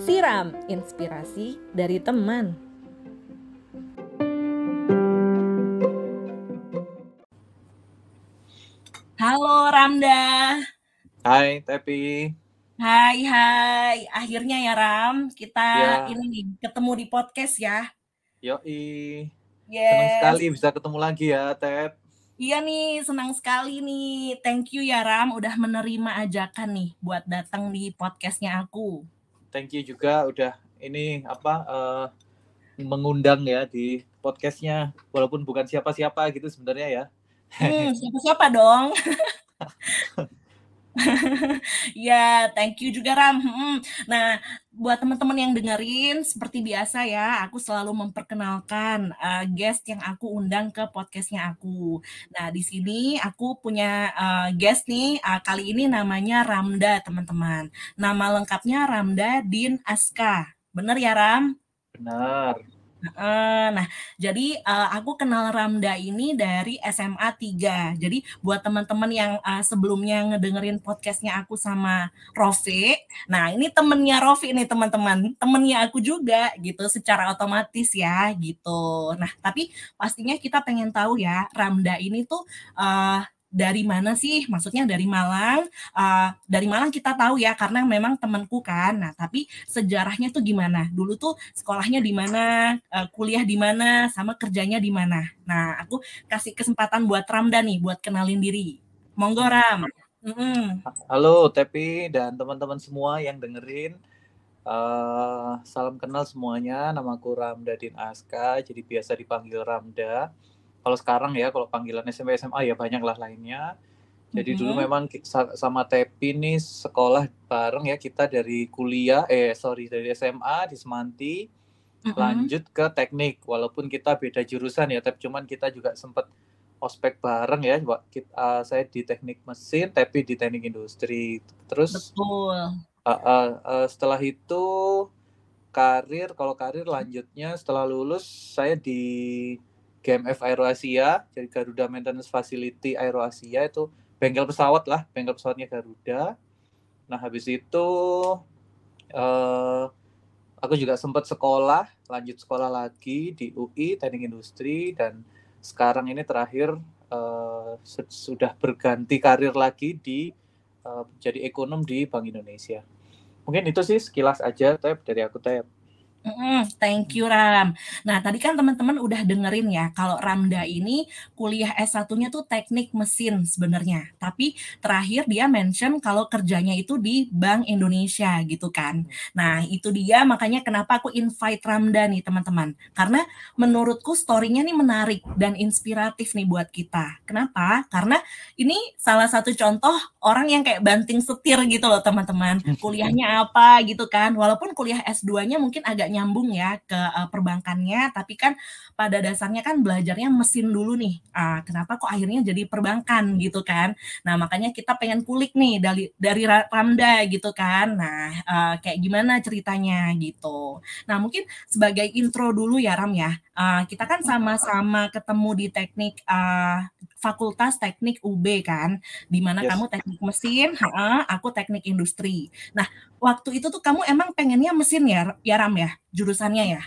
Siram inspirasi dari teman. Halo Ramda. Hai Tepi. Hai hai. Akhirnya ya Ram, kita Ya. ini nih ketemu di podcast ya. Yoi. Senang Yes. sekali bisa ketemu lagi ya, Tep. Iya nih, senang sekali nih. Thank you ya Ram udah menerima ajakan nih buat datang di podcastnya aku. Thank you juga udah ini apa eh, mengundang ya di podcastnya walaupun bukan siapa-siapa gitu sebenarnya ya. Hmm, siapa-siapa dong. Ya, thank you juga Ram. Hmm. Nah, buat teman-teman yang dengerin, seperti biasa ya, aku selalu memperkenalkan uh, guest yang aku undang ke podcastnya aku. Nah, di sini aku punya uh, guest nih, uh, kali ini namanya Ramda, teman-teman. Nama lengkapnya Ramda Din Aska. Bener ya, Ram? Benar. Nah, jadi uh, aku kenal Ramda ini dari SMA 3. Jadi buat teman-teman yang uh, sebelumnya ngedengerin podcastnya aku sama Rofi, nah ini temennya Rofi nih teman-teman, temennya aku juga gitu secara otomatis ya gitu. Nah, tapi pastinya kita pengen tahu ya Ramda ini tuh uh, dari mana sih? Maksudnya dari Malang. Uh, dari Malang kita tahu ya karena memang temanku kan. Nah, tapi sejarahnya tuh gimana? Dulu tuh sekolahnya di mana, uh, kuliah di mana, sama kerjanya di mana. Nah, aku kasih kesempatan buat Ramda nih buat kenalin diri. Monggo Ram. Mm-mm. Halo Tepi dan teman-teman semua yang dengerin. Eh, salam kenal semuanya. Namaku Ramdadin Aska, jadi biasa dipanggil Ramda. Kalau sekarang ya, kalau panggilan SMP SMA ya banyak lah lainnya. Jadi dulu Mhm. memang sama Tepi nih sekolah bareng ya kita dari kuliah, eh sorry dari SMA di Semanti Mm-mm. lanjut ke teknik. Walaupun kita beda jurusan ya, tapi cuman kita juga sempat ospek bareng ya. Wa- kit- eh, saya di teknik mesin, Tepi di teknik industri. Terus Betul. Uh, uh, uh, setelah itu karir kalau karir lanjutnya setelah lulus saya di GMF Aeroasia jadi Garuda Maintenance Facility Aeroasia itu bengkel pesawat lah bengkel pesawatnya Garuda. Nah habis itu uh, aku juga sempat sekolah lanjut sekolah lagi di UI Teknik Industri dan sekarang ini terakhir uh, su- sudah berganti karir lagi di uh, jadi ekonom di Bank Indonesia. Mungkin itu sih sekilas aja Tep dari aku Tep Thank you Ram. Nah tadi kan teman-teman udah dengerin ya kalau Ramda ini kuliah S1-nya tuh teknik mesin sebenarnya. Tapi terakhir dia mention kalau kerjanya itu di Bank Indonesia gitu kan. Nah itu dia makanya kenapa aku invite Ramda nih teman-teman. Karena menurutku story-nya nih menarik dan inspiratif nih buat kita. Kenapa? Karena ini salah satu contoh orang yang kayak banting setir gitu loh teman-teman. Kuliahnya apa gitu kan. Walaupun kuliah S2-nya mungkin agak nyambung ya ke uh, perbankannya, tapi kan pada dasarnya kan belajarnya mesin dulu nih. Ah, kenapa kok akhirnya jadi perbankan gitu kan? Nah, makanya kita pengen kulik nih dari dari Ra- Ramda gitu kan. Nah, uh, kayak gimana ceritanya gitu. Nah, mungkin sebagai intro dulu ya Ram ya. Uh, kita kan sama-sama ketemu di teknik uh, Fakultas Teknik UB kan, di mana Yes. kamu teknik mesin, aku teknik industri. Nah, waktu itu tuh kamu emang pengennya mesin ya, ya Ram ya, jurusannya ya?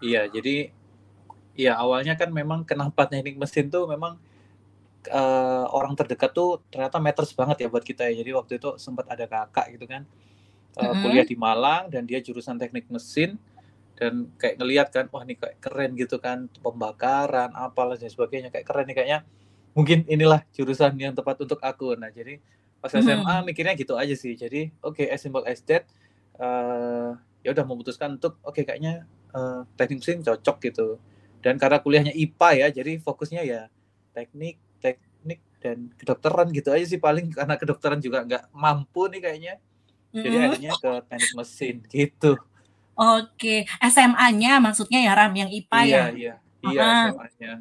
iya jadi iya awalnya kan memang kenapa teknik mesin tuh memang eh, orang terdekat tuh ternyata matters banget ya buat kita ya jadi waktu itu sempat ada kakak gitu kan eh, Mm-mm. kuliah di Malang dan dia jurusan teknik mesin dan kayak ngelihat kan wah ini kayak keren gitu kan pembakaran apalah dan sebagainya kayak keren nih kayaknya mungkin inilah jurusan yang tepat untuk aku nah jadi pas. SMA mikirnya gitu aja sih jadi oke as simple as that eh, ya udah memutuskan untuk oke kayaknya eh, teknik mesin cocok gitu dan karena kuliahnya IPA ya jadi fokusnya ya teknik teknik dan kedokteran gitu aja sih paling karena kedokteran juga nggak mampu nih kayaknya jadi Mm-mm. akhirnya ke teknik mesin gitu Oke, SMA-nya maksudnya ya Ram, yang IPA ya? iya iya iya Ah. SMA-nya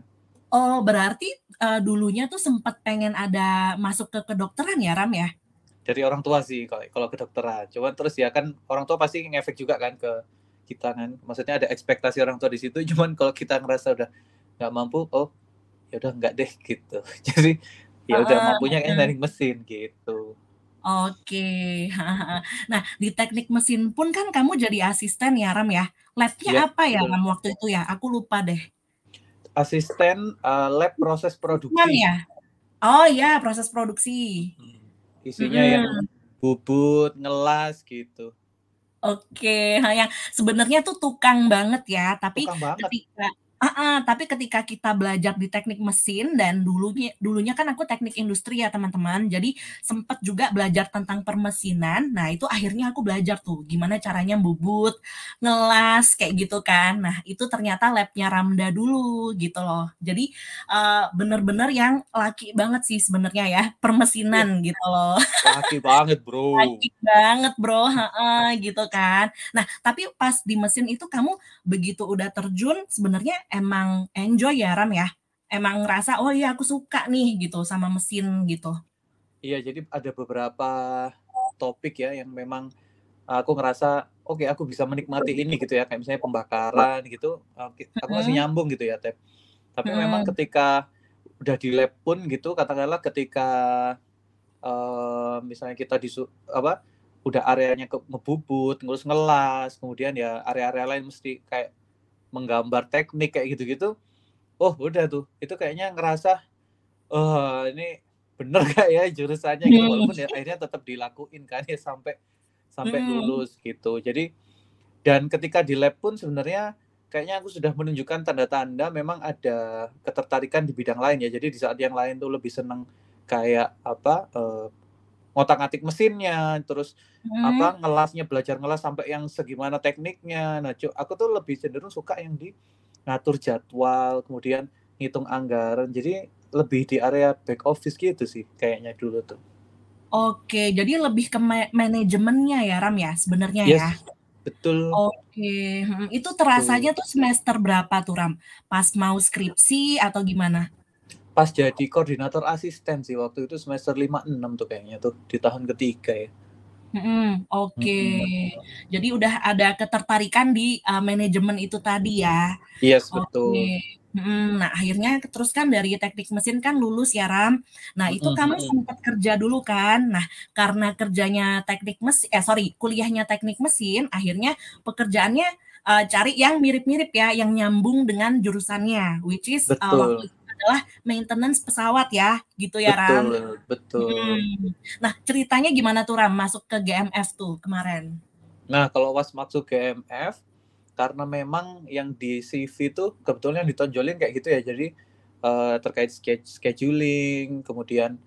Oh, berarti eh, dulunya tuh sempat pengen ada masuk ke kedokteran ya Ram ya? dari orang tua sih kalau kalau kedokteran cuman terus ya kan orang tua pasti ngefek juga kan ke kita kan maksudnya ada ekspektasi orang tua di situ cuman kalau kita ngerasa udah nggak mampu oh ya udah nggak deh gitu jadi ya udah Heeh, mampunya kayak heeh. teknik mesin gitu. Oke, Nah, di teknik mesin pun kan kamu jadi asisten ya, Ram, ya? Lab-nya Iya, apa ya. Ram, waktu itu ya? Aku lupa deh. Asisten uh, lab proses produksi. ya? Oh iya, proses produksi. Hmm, Isinya yang Mhm. bubut, ngelas gitu. Oke, yang sebenarnya tuh tukang banget ya, tapi Tukang banget. ketika heeh, tapi ketika kita belajar di teknik mesin dan dulunya dulunya kan aku teknik industri ya, teman-teman. Jadi sempet juga belajar tentang permesinan. Nah, itu akhirnya aku belajar tuh gimana caranya bubut, ngelas, kayak gitu kan. Nah, itu ternyata lab-nya Ramda dulu gitu loh. Jadi, eee, bener-bener yang laki banget sih sebenarnya ya, Iya. permesinan gitu loh. Laki banget, Bro. Laki banget, Bro, heeh, gitu kan. Nah, tapi pas di mesin itu kamu begitu udah terjun sebenarnya emang enjoy ya, Ram, ya? Emang ngerasa, "Oh iya aku suka nih," gitu sama mesin gitu? Iya, jadi ada beberapa topik ya yang memang aku ngerasa, oke aku bisa menikmati ini gitu ya, kayak misalnya pembakaran gitu, aku masih nyambung gitu ya, Tep. Tapi memang Mhm. ketika udah di lab pun gitu, katakanlah ketika, eee, misalnya kita disu apa, udah areanya ke ngebubut, terus ngelas, kemudian ya area-area lain mesti kayak menggambar teknik kayak gitu-gitu, oh udah tuh, itu kayaknya ngerasa, "Oh ini bener nggak ya jurusannya?" Gitu, Hmm. walaupun ya akhirnya tetap dilakuin kan ya sampai sampai Mhm. lulus gitu. Jadi dan ketika di lab pun sebenarnya kayaknya aku sudah menunjukkan tanda-tanda memang ada ketertarikan di bidang lain ya. Jadi di saat yang lain tuh lebih seneng kayak apa, eee, ngotak-ngatik mesinnya, terus apa, Mhm. ngelasnya, belajar ngelas sampai yang segimana tekniknya. Nah, cu aku tuh lebih cenderung suka yang di ngatur jadwal, kemudian ngitung anggaran. Jadi lebih di area back office gitu sih kayaknya dulu tuh. Oke, jadi lebih ke ma manajemennya ya, Ram, ya, sebenarnya Yes, ya? betul. Oke, mhm, itu Betul. terasanya tuh semester berapa tuh, Ram? Pas mau skripsi atau gimana? Pas jadi koordinator asisten sih waktu itu semester 5, 6 tuh kayaknya tuh, di tahun ketiga ya. Mhm, oke. Mhm. Jadi udah ada ketertarikan di, eee, manajemen itu tadi ya? Yes, Oke, betul. mhm, nah akhirnya terus kan dari teknik mesin kan lulus ya, Ram. Nah itu Mhm kamu sempet kerja dulu kan? Nah, karena kerjanya teknik mesi eh sorry, kuliahnya teknik mesin, akhirnya pekerjaannya, eee, cari yang mirip-mirip ya, yang nyambung dengan jurusannya, which is, waktu Betul. itu adalah maintenance pesawat ya, gitu ya, Ram? Betul betul. Mhm. Nah, ceritanya gimana tuh, Ram, masuk ke GMF tuh kemarin? Nah, kalau pas masuk GMF, karena memang yang di CV tuh kebetulan yang ditonjolin kayak gitu ya. Jadi, eee, terkait sched scheduling, kemudian,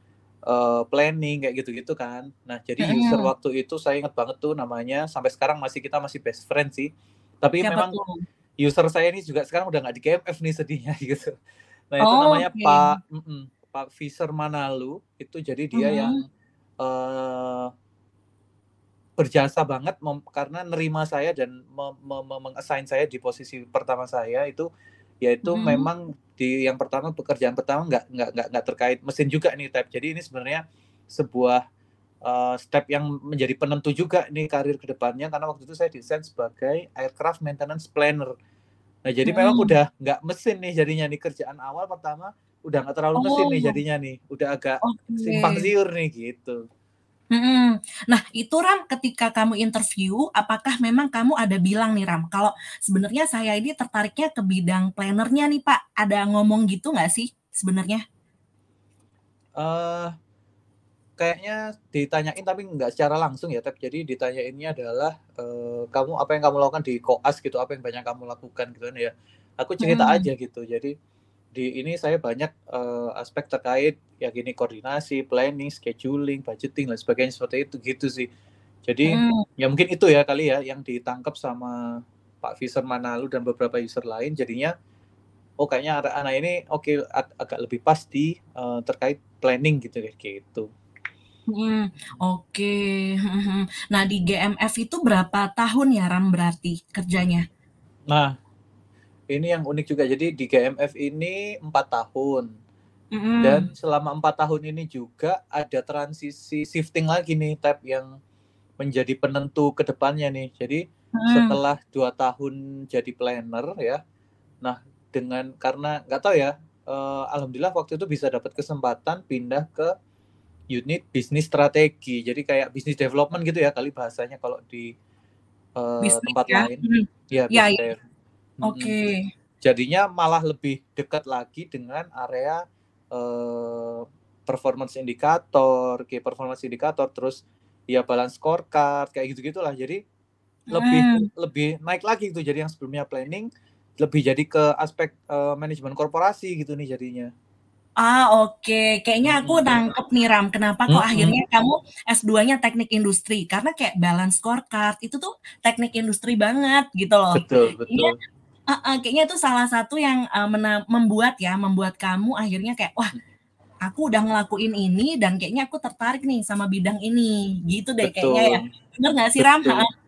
eee, planning kayak gitu-gitu kan. Nah, jadi user waktu itu saya inget banget tuh namanya, sampai sekarang masih kita masih best friend sih. Tapi Siapa memang tuh? user saya ini juga sekarang udah nggak di GMF nih sedihnya gitu. Nah, itu namanya Oke. Pak mhm, Pak Fisher Manalu, itu jadi dia yang, eee berjasa banget mem karena nerima saya dan me me me meng-assign saya di posisi pertama saya itu, yaitu Mhm. memang di yang pertama pekerjaan pertama nggak nggak nggak nggak terkait mesin juga nih, Tep. Jadi ini sebenarnya sebuah, eee, step yang menjadi penentu juga nih karir ke depannya karena waktu itu saya desain sebagai aircraft maintenance planner. Nah, jadi memang Mhm. udah nggak mesin nih jadinya nih, kerjaan awal pertama udah nggak terlalu mesin nih Oh. jadinya nih, udah agak simpang Oke. siur nih gitu. Mhm. Nah, itu Ram ketika kamu interview, apakah memang kamu ada bilang nih, Ram, kalau sebenarnya saya ini tertariknya ke bidang planner-nya nih, Pak, ada ngomong gitu nggak sih sebenarnya? Eee, kayaknya ditanyain tapi nggak secara langsung ya, Tep. Jadi ditanyainnya adalah, eee, "Kamu apa yang kamu lakukan di koas gitu, apa yang banyak kamu lakukan?" Gitu kan ya. Aku cerita Mhm. aja gitu. Jadi di ini saya banyak, eee, aspek terkait ya gini koordinasi, planning, scheduling, budgeting dan sebagainya seperti itu, gitu sih. Jadi Mhm. ya mungkin itu ya kali ya yang ditangkap sama Pak Fisher Manalu dan beberapa user lain jadinya, oh kayaknya anak ini oke ag agak lebih pas di, eee, terkait planning gitu deh, gitu. Mhm, oke, mhm mhm. Nah, di GMF itu berapa tahun ya, Ram, berarti kerjanya? Nah, ini yang unik juga. Jadi di GMF ini 4 tahun. Dan Mhm. selama 4 tahun ini juga ada transisi shifting lagi nih, Tep, yang menjadi penentu ke depannya nih. Jadi Mhm. setelah 2 tahun jadi planner ya, nah dengan karena nggak tahu ya, uh, alhamdulillah waktu itu bisa dapat kesempatan pindah ke unit bisnis strategi. Jadi kayak bisnis development gitu ya kali bahasanya kalau di uh, tempat ya? lain. Hmm. Ya, ya, ya. Oke. Okay. Jadinya malah lebih dekat lagi dengan area uh, performance indikator, key performance indikator, terus ya balance scorecard kayak gitu gitulah. Jadi lebih hmm. lebih naik lagi itu. Jadi yang sebelumnya planning lebih jadi ke aspek uh, manajemen korporasi gitu nih jadinya. Ah, oke. Kayaknya aku nangkep nih Ram, kenapa kok hmm. akhirnya kamu S2-nya teknik industri? Karena kayak balance scorecard itu tuh teknik industri banget gitu loh. Betul, betul. Kayaknya, uh, uh, kayaknya itu salah satu yang uh, membuat ya, membuat kamu akhirnya kayak wah, aku udah ngelakuin ini dan kayaknya aku tertarik nih sama bidang ini. Gitu deh betul. kayaknya ya. Bener nggak sih Ram? Betul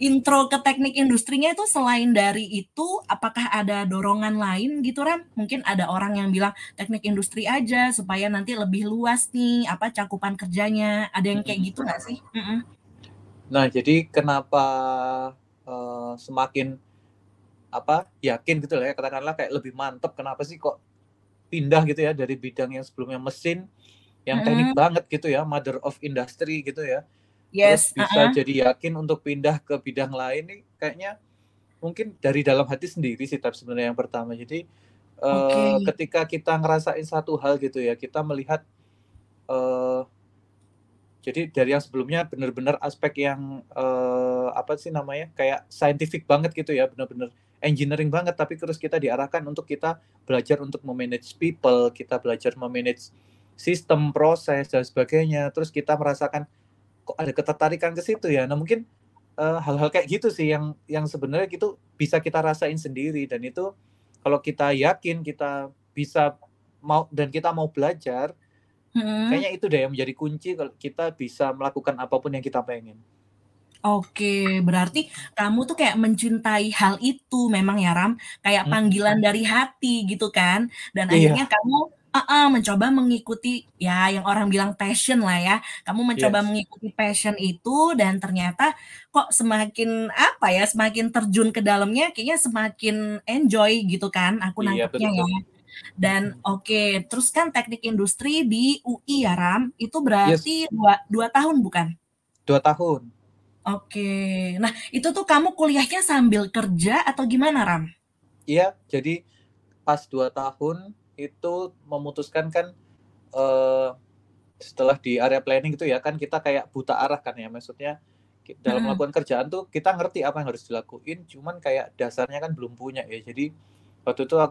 intro ke teknik industrinya itu selain dari itu apakah ada dorongan lain gitu Ram? Mungkin ada orang yang bilang teknik industri aja supaya nanti lebih luas nih apa cakupan kerjanya. Ada yang kayak gitu nggak sih? Mm -mm. Nah, jadi kenapa uh, semakin apa yakin gitu lah ya katakanlah kayak lebih mantep kenapa sih kok pindah gitu ya dari bidang yang sebelumnya mesin yang teknik mm banget gitu ya mother of industry gitu ya yes, terus bisa uh -uh. jadi yakin untuk pindah ke bidang lain nih kayaknya mungkin dari dalam hati sendiri sih tapi sebenarnya yang pertama jadi okay. uh, ketika kita ngerasain satu hal gitu ya kita melihat uh, jadi dari yang sebelumnya benar-benar aspek yang uh, apa sih namanya kayak scientific banget gitu ya benar-benar engineering banget tapi terus kita diarahkan untuk kita belajar untuk memanage people kita belajar memanage sistem proses dan sebagainya terus kita merasakan kok ada ketertarikan ke situ ya. Nah mungkin hal eh, hal-hal kayak gitu sih yang yang sebenarnya gitu bisa kita rasain sendiri dan itu kalau kita yakin kita bisa mau dan kita mau belajar, hmm. kayaknya itu deh yang menjadi kunci kalau kita bisa melakukan apa pun yang kita pengen. Oke, berarti kamu tuh kayak mencintai hal itu memang ya Ram, kayak hmm. panggilan hmm. dari hati gitu kan, dan iya. akhirnya kamu uh-uh, mencoba mengikuti ya yang orang bilang passion lah ya. Kamu mencoba yes. mengikuti passion itu dan ternyata kok semakin apa ya, semakin terjun ke dalamnya kayaknya semakin enjoy gitu kan aku iya, nangkepnya ya. Dan oke, okay, terus kan teknik industri di UI ya Ram, itu berarti yes. dua, dua tahun bukan? Dua tahun. Oke, nah itu tuh kamu kuliahnya sambil kerja atau gimana Ram? Iya, jadi pas dua tahun itu memutuskan kan uh, setelah di area planning itu ya kan kita kayak buta arah kan ya maksudnya dalam hmm. melakukan kerjaan tuh kita ngerti apa yang harus dilakuin cuman kayak dasarnya kan belum punya ya. Jadi waktu itu uh,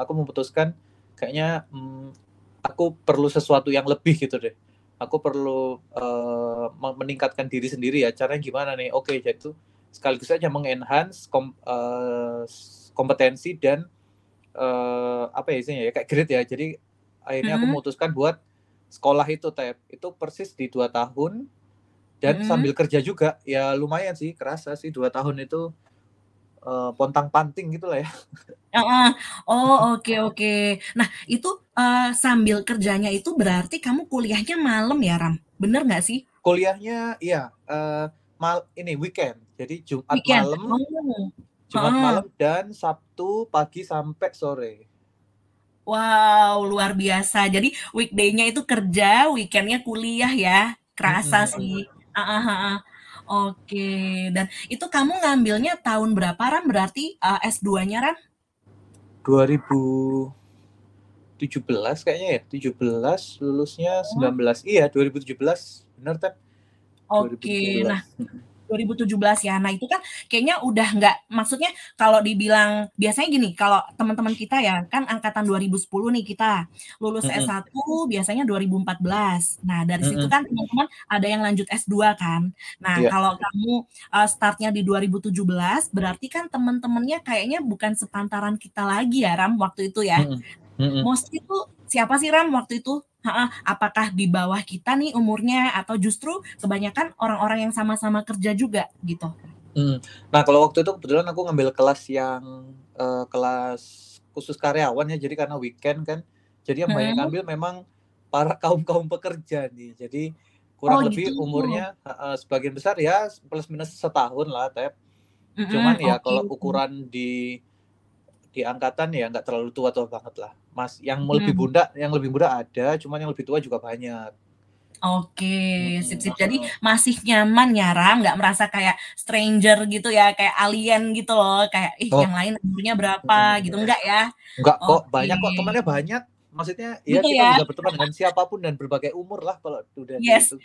aku memutuskan kayaknya um, aku perlu sesuatu yang lebih gitu deh. Aku perlu uh, meningkatkan diri sendiri ya caranya gimana nih? Oke jadi itu sekaligus saja mengenhance kom, uh, kompetensi dan uh, apa ya isinya ya kayak grid ya. Jadi akhirnya aku hmm. memutuskan buat sekolah itu tab itu persis di dua tahun dan hmm. sambil kerja juga. Ya lumayan sih kerasa sih dua tahun itu uh, pontang panting gitulah ya. Oh oke okay, oke. Okay. nah itu uh, sambil kerjanya itu berarti kamu kuliahnya malam ya ram? Bener nggak sih? Kuliahnya iya uh, mal ini weekend. Jadi jumat weekend. malam oh Jumat ah. malam dan Sabtu pagi sampai sore. Wow, luar biasa. Jadi weekday-nya itu kerja, weekend-nya kuliah ya. Kerasa mm -hmm. sih. Ah, ah, ah. Oke, dan itu kamu ngambilnya tahun berapa Ram? Berarti uh, S2-nya Ram? 2017 kayaknya ya. 17 lulusnya 19. Oh. Iya, 2017. Benar, Tep. Oke, nah 2017 ya. Nah itu kan kayaknya udah nggak, maksudnya kalau dibilang biasanya gini, kalau teman-teman kita ya kan angkatan 2010 nih kita lulus mm -hmm. S1 biasanya 2014. Nah dari mm -hmm. situ kan teman-teman ada yang lanjut S2 kan. Nah yeah. kalau kamu uh, startnya di 2017 berarti kan teman-temannya kayaknya bukan sepantaran kita lagi ya Ram waktu itu ya. Mm -hmm. Most itu siapa sih Ram waktu itu? apakah di bawah kita nih umurnya atau justru kebanyakan orang-orang yang sama-sama kerja juga gitu. Hmm. Nah kalau waktu itu kebetulan aku ngambil kelas yang uh, kelas khusus karyawan ya, jadi karena weekend kan, jadi yang banyak ngambil memang para kaum kaum pekerja nih, jadi kurang oh, lebih gitu. umurnya uh, sebagian besar ya plus minus setahun lah, tep. Mm-hmm, Cuman ya okay. kalau ukuran di di angkatan ya nggak terlalu tua tua banget lah mas yang lebih Hmm. muda yang lebih muda ada cuman yang lebih tua juga banyak Oke, sip sip. Mm-mm. Jadi masih nyaman ya Ram, nggak merasa kayak stranger gitu ya, kayak alien gitu loh, kayak ih Oh. yang lain umurnya berapa gitu enggak ya? Enggak kok, Oke. banyak kok temannya banyak. Maksudnya ya Gitu kita ya? bisa berteman dengan siapa pun dan berbagai umur lah kalau udah Yes. gitu.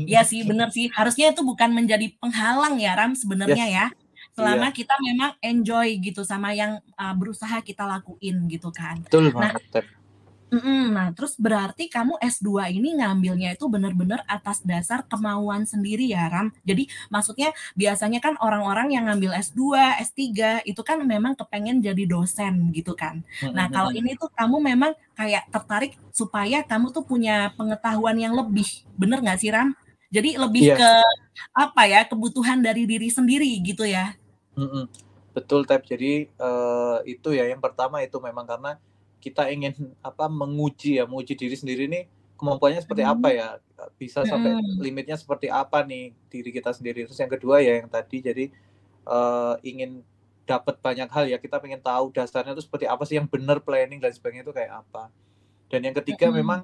Iya sih, bener sih. Harusnya itu bukan menjadi penghalang ya Ram sebenarnya Yes. ya. Selama Iya. kita memang enjoy gitu sama yang uh, berusaha kita lakuin gitu kan. Betul Nah, banget. Mm-mm. Nah, terus berarti kamu S2 ini ngambilnya itu benar-benar atas dasar kemauan sendiri ya, Ram. Jadi maksudnya biasanya kan orang-orang yang ngambil S2, S3 itu kan memang kepengen jadi dosen gitu kan. Nah, kalau ini tuh kamu memang kayak tertarik supaya kamu tuh punya pengetahuan yang lebih. Bener nggak sih, Ram? Jadi lebih Iya. ke apa ya, kebutuhan dari diri sendiri gitu ya. Mm-mm. Betul Tep. Jadi eh, itu ya yang pertama itu memang karena kita ingin apa menguji ya, menguji diri sendiri nih kemampuannya seperti Hmm. apa ya, bisa sampai limitnya seperti apa nih diri kita sendiri. Terus yang kedua ya yang tadi jadi eh, ingin dapat banyak hal ya, kita pengen tahu dasarnya itu seperti apa sih yang benar planning dan sebagainya itu kayak apa. Dan yang ketiga Mm-mm. memang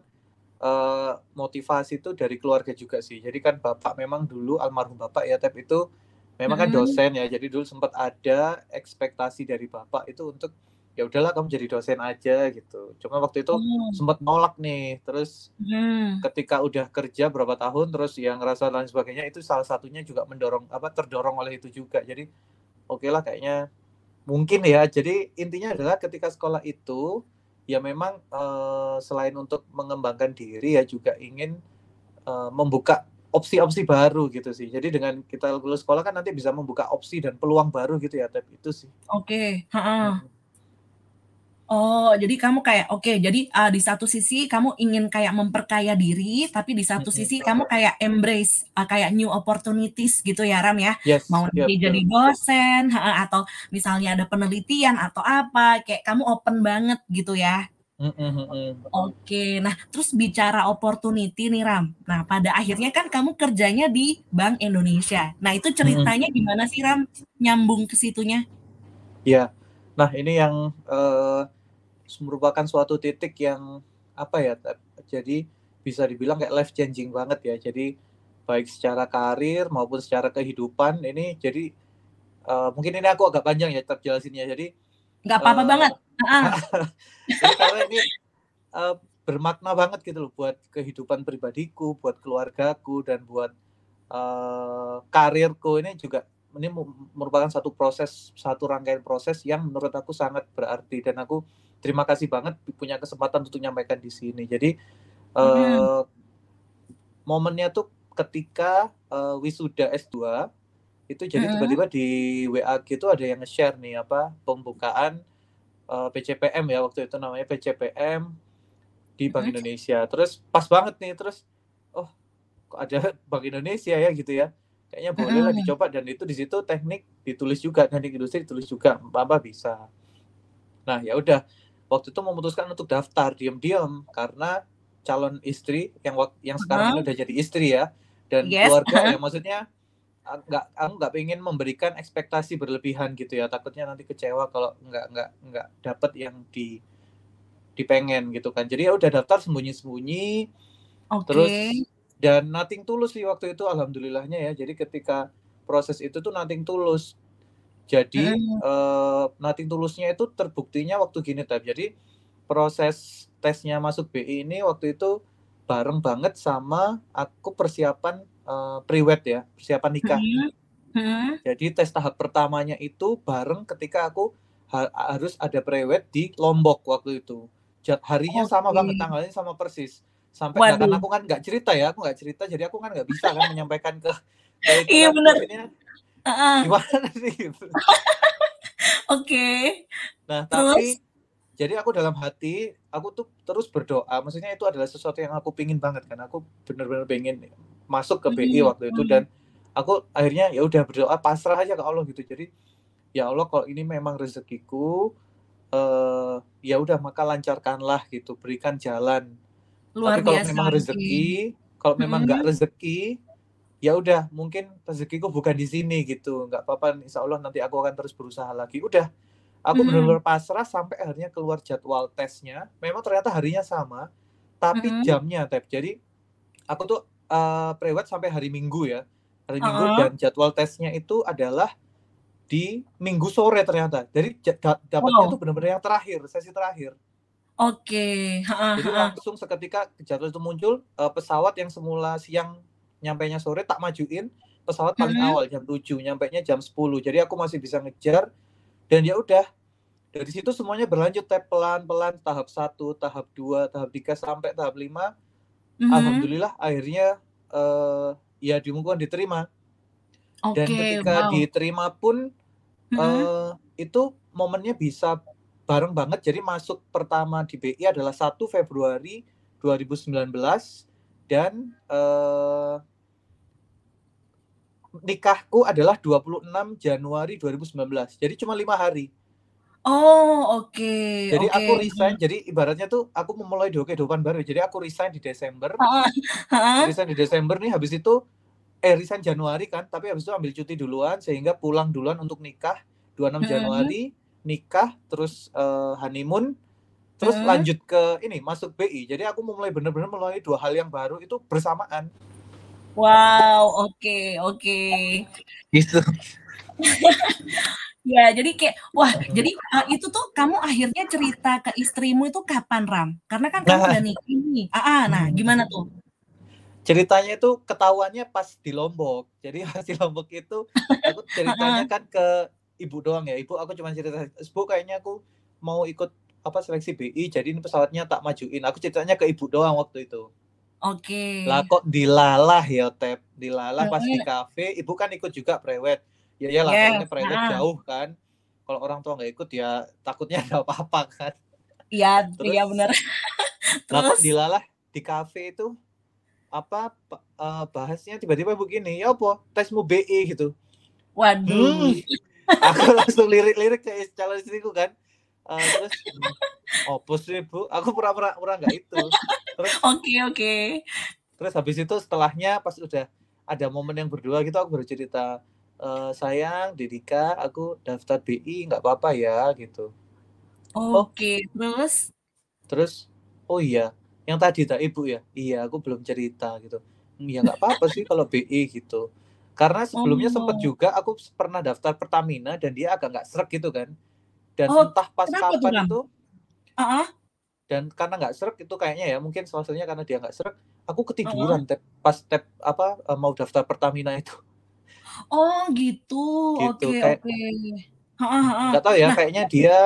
eh, motivasi itu dari keluarga juga sih. Jadi kan bapak memang dulu almarhum bapak ya, Tep itu memang kan dosen ya. Jadi dulu sempat ada ekspektasi dari bapak itu untuk ya udahlah kamu jadi dosen aja gitu. Cuma waktu itu Oh. sempat nolak nih. Terus Hmm. ketika udah kerja berapa tahun terus yang ngerasa dan sebagainya itu salah satunya juga mendorong apa terdorong oleh itu juga. Jadi oke lah kayaknya mungkin ya. Jadi intinya adalah ketika sekolah itu ya memang eh, selain untuk mengembangkan diri ya juga ingin eh, membuka opsi-opsi baru gitu sih. Jadi dengan kita lulus sekolah kan nanti bisa membuka opsi dan peluang baru gitu ya, Tep. Itu sih. Oke, heeh. Mm. Oh, jadi kamu kayak oke, jadi uh, di satu sisi kamu ingin kayak memperkaya diri, tapi di satu Mm-mm. sisi kamu kayak embrace uh, kayak new opportunities gitu ya Ram ya. Yes, Mau betul. jadi dosen ha, atau misalnya ada penelitian atau apa, kayak kamu open banget gitu ya. Mm, mm, mm, mm. Oke, nah terus bicara opportunity nih Ram. Nah pada akhirnya kan kamu kerjanya di Bank Indonesia. Nah itu ceritanya gimana sih Ram nyambung ke situnya? Ya, nah ini yang eh, merupakan suatu titik yang apa ya? Jadi bisa dibilang kayak life changing banget ya. Jadi baik secara karir maupun secara kehidupan ini jadi eh, mungkin ini aku agak panjang ya tetap jelasinnya. Jadi Nggak apa-apa Eh, banget. Karena ini eh, bermakna banget gitu loh buat kehidupan pribadiku, buat keluargaku dan buat eh, karirku ini juga ini merupakan satu proses satu rangkaian proses yang menurut aku sangat berarti dan aku terima kasih banget punya kesempatan untuk menyampaikan di sini. Jadi eh, momennya tuh ketika eh, wisuda S2 itu jadi tiba-tiba di WA gitu ada yang nge-share nih apa pembukaan eh, PCPM ya waktu itu namanya PCPM di Bank. Indonesia. Terus pas banget nih terus oh kok ada Bank Indonesia ya gitu ya. Kayaknya boleh lah dicoba dan itu di situ teknik ditulis juga teknik industri ditulis juga apa bisa. Nah, ya udah waktu itu memutuskan untuk daftar diam-diam karena calon istri yang yang sekarang ini udah jadi istri ya dan Yes. keluarga ya maksudnya nggak aku nggak pengen memberikan ekspektasi berlebihan gitu ya. Takutnya nanti kecewa kalau nggak nggak nggak dapat yang di dipengen gitu kan. Jadi ya udah daftar sembunyi-sembunyi Oke. terus dan nothing tulus sih waktu itu alhamdulillahnya ya. Jadi ketika proses itu tuh nothing tulus. Jadi Mm. eh, nothing tulusnya itu terbuktinya waktu gini tab. Jadi proses tesnya masuk BI ini waktu itu bareng banget sama aku persiapan eh, pre-wed ya persiapan nikah Hmm. Hmm. jadi tes tahap pertamanya itu bareng ketika aku ha- harus ada pre-wed di Lombok waktu itu Jat- harinya sama Oke. banget tanggalnya sama persis sampai Waduh. aku kan nggak cerita ya aku nggak cerita jadi aku kan nggak bisa kan menyampaikan ke Iya, kan, bener. maksudnya Ah, gimana sih gitu. Oke. nah Terus? tapi jadi aku dalam hati aku tuh terus berdoa maksudnya itu adalah sesuatu yang aku pingin banget kan aku bener-bener pengen masuk ke BI Hmm, waktu itu hmm. dan aku akhirnya ya udah berdoa pasrah aja ke Allah gitu jadi ya Allah kalau ini memang rezekiku eh ya udah maka lancarkanlah gitu berikan jalan Luar tapi kalau biasa. memang rezeki kalau memang Hmm. nggak rezeki ya udah mungkin rezekiku bukan di sini gitu nggak apa-apa insya Allah nanti aku akan terus berusaha lagi udah Aku Mhm. benar-benar pasrah sampai akhirnya keluar jadwal tesnya. Memang ternyata harinya sama, tapi Mhm. jamnya, Tep. Jadi aku tuh eh, prewed sampai hari Minggu ya. Hari Minggu Heeh. dan jadwal tesnya itu adalah di Minggu sore ternyata. Jadi ja- da- dapatnya Wow. tuh benar-benar yang terakhir, sesi terakhir. Oke, heeh Jadi langsung seketika jadwal itu muncul eh, pesawat yang semula siang nyampainya sore tak majuin pesawat paling Mhm. awal jam 7 nyampainya jam 10 jadi aku masih bisa ngejar dan ya udah dari situ semuanya berlanjut pelan-pelan tahap 1 tahap 2 tahap 3 sampai tahap 5 Mhm. alhamdulillah akhirnya eh, ya dimungkinkan diterima dan Oke, ketika wow. diterima pun Mhm. eh, itu momennya bisa bareng banget jadi masuk pertama di BI adalah 1 Februari 2019 dan eh, nikahku adalah 26 Januari 2019 jadi cuma lima hari Oh, oke, jadi oke. aku resign jadi ibaratnya tuh aku memulai kehidupan baru jadi aku resign di Desember resign di Desember nih habis itu eh resign Januari kan tapi habis itu ambil cuti duluan sehingga pulang duluan untuk nikah 26 Mhm. Januari nikah terus eh, honeymoon terus Mhm. lanjut ke ini masuk BI jadi aku memulai bener-bener melalui dua hal yang baru itu bersamaan Wow, oke, oke. gitu Ya, jadi kayak wah, jadi uh, itu tuh kamu akhirnya cerita ke istrimu itu kapan, Ram? Karena kan kamu Nah. udah nikah nih. Ah, ah, nah gimana tuh? ceritanya itu ketahuannya pas di Lombok jadi pas di Lombok itu aku ceritanya kan ke ibu doang ya ibu aku cuma cerita bu kayaknya aku mau ikut apa seleksi BI jadi ini pesawatnya tak majuin aku ceritanya ke ibu doang waktu itu Oke. lah kok dilalah ya tep dilalah pas di kafe ibu kan ikut juga prewed ya iyalah Yes, soalnya prewed ah. jauh kan kalau orang tua nggak ikut ya takutnya ada apa-apa kan Iya, iya benar. Terus dilalah di kafe itu apa pa- eh, bahasnya tiba-tiba begini ya apa tesmu BI gitu waduh. Hmm. aku langsung lirik-lirik ke calon istriku kan Eh, terus opo sih bu aku pura-pura pura nggak itu terus Oke, oke. terus habis itu setelahnya pas udah ada momen yang berdua gitu aku baru cerita "Eh, sayang Didika aku daftar BI nggak apa-apa ya gitu. Oke, terus? terus oh iya yang tadi tak ibu ya? Iya aku belum cerita gitu. "Hmm, ya nggak apa-apa sih kalau BI gitu. Karena sebelumnya sempat Oh. juga aku pernah daftar Pertamina dan dia agak nggak srek gitu kan. Dan Oh, entah pas kapan itu ah. dan karena nggak srek itu kayaknya ya mungkin salah satunya karena dia nggak srek aku ketiduran tep, pas tep apa eh, mau daftar Pertamina itu Oh, gitu. Gitu, Oke, kayak- oke. Heeh, heeh. nggak tahu ya Nah. kayaknya dia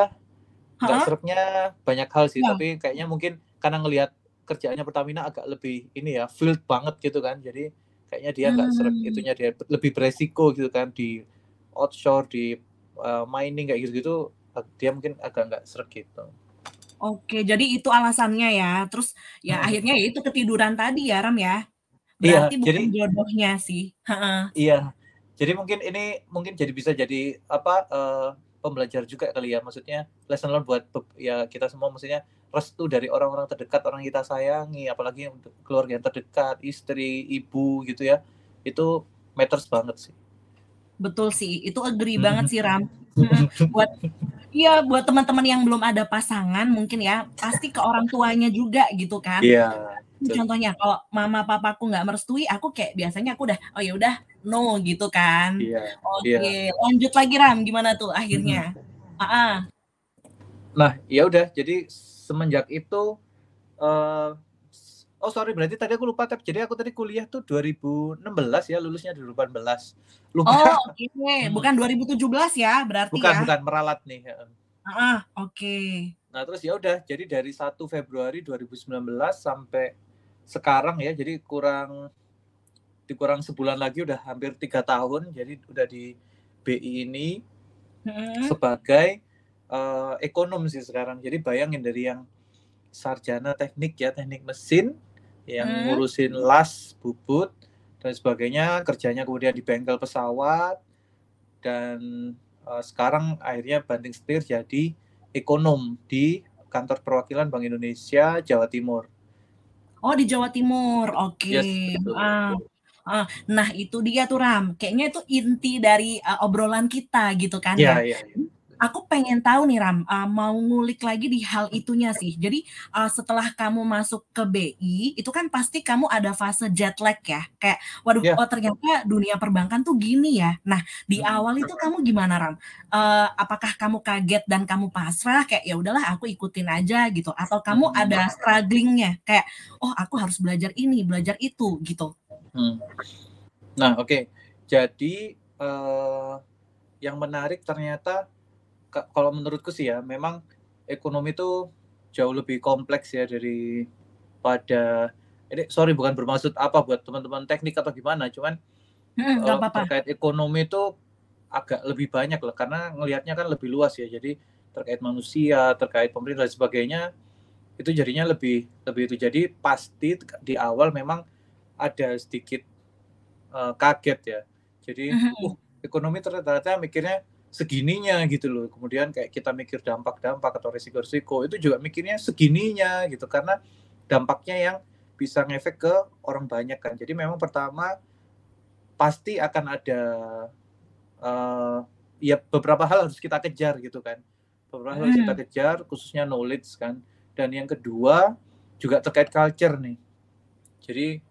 nggak Heeh. sereknya banyak hal sih Ya. tapi kayaknya mungkin karena ngelihat kerjaannya Pertamina agak lebih ini ya field banget gitu kan jadi kayaknya dia nggak Hmm. itunya dia lebih beresiko gitu kan di outshore di uh, mining kayak gitu-gitu dia mungkin agak nggak serek gitu Oke, jadi itu alasannya ya. Terus ya Hmm. akhirnya ya itu ketiduran tadi ya, Ram ya. Iya, Berarti bukan jadi- jodohnya sih. Heeh. iya jadi mungkin ini mungkin jadi bisa jadi apa eh, pembelajar juga kali ya maksudnya lesson learn buat ya kita semua maksudnya restu dari orang-orang terdekat orang yang kita sayangi apalagi untuk keluarga yang terdekat istri ibu gitu ya itu matters banget sih Betul sih. Itu agree Hmm. banget sih, Ram. Buat iya buat teman-teman yang belum ada pasangan mungkin ya pasti ke orang tuanya juga gitu kan. iya. Contohnya kalau mama papaku nggak merestui, aku kayak biasanya aku udah oh ya udah no gitu kan. iya Oke, lanjut lagi Ram, gimana tuh akhirnya? Ah, ah. Nah, ya udah. Jadi semenjak itu eh oh sorry berarti tadi aku lupa tab. Jadi aku tadi kuliah tuh 2016 ya, lulusnya 2018. Lupa. Oh, oke. Bukan 2017 ya, berarti bukan ya. bukan meralat nih. Ah, ah, oke. Nah, terus ya udah. Jadi dari 1 Februari 2019 sampai sekarang ya. Jadi kurang dikurang sebulan lagi udah hampir tiga tahun. Jadi udah di BI ini Mm-mm. sebagai eh, ekonom sih sekarang. Jadi bayangin dari yang sarjana teknik ya, teknik mesin yang Hmm. ngurusin las, bubut dan sebagainya, kerjanya kemudian di bengkel pesawat dan eh, sekarang akhirnya banting setir jadi ekonom di kantor perwakilan Bank Indonesia Jawa Timur. Oh, di Jawa Timur. Oke. Yes, betul. Ah, ah. Nah, itu dia tuh Ram. Kayaknya itu inti dari uh, obrolan kita gitu kan Iya, ya. iya. aku pengen tahu nih Ram, uh, mau ngulik lagi di hal itunya sih. Jadi uh, setelah kamu masuk ke BI, itu kan pasti kamu ada fase jet lag ya. Kayak, waduh, yeah. oh ternyata dunia perbankan tuh gini ya. Nah di hmm. awal itu kamu gimana Ram? Uh, apakah kamu kaget dan kamu pasrah kayak ya udahlah aku ikutin aja gitu? Atau kamu hmm. ada strugglingnya kayak, oh aku harus belajar ini, belajar itu gitu? Hmm. Nah oke, okay. jadi uh, yang menarik ternyata kalau menurutku sih ya memang ekonomi itu jauh lebih kompleks ya dari pada ini sorry bukan bermaksud apa buat teman-teman teknik atau gimana cuman hmm, uh, apa -apa. terkait ekonomi itu agak lebih banyak lah karena ngelihatnya kan lebih luas ya jadi terkait manusia terkait pemerintah dan sebagainya itu jadinya lebih lebih itu jadi pasti di awal memang ada sedikit uh, kaget ya jadi mm -hmm. uh ekonomi ternyata mikirnya segininya gitu loh. Kemudian kayak kita mikir dampak-dampak atau risiko-risiko itu juga mikirnya segininya gitu karena dampaknya yang bisa ngefek ke orang banyak kan. Jadi memang pertama pasti akan ada uh, ya beberapa hal harus kita kejar gitu kan. Beberapa hal harus kita hmm. kejar khususnya knowledge kan. Dan yang kedua juga terkait culture nih. Jadi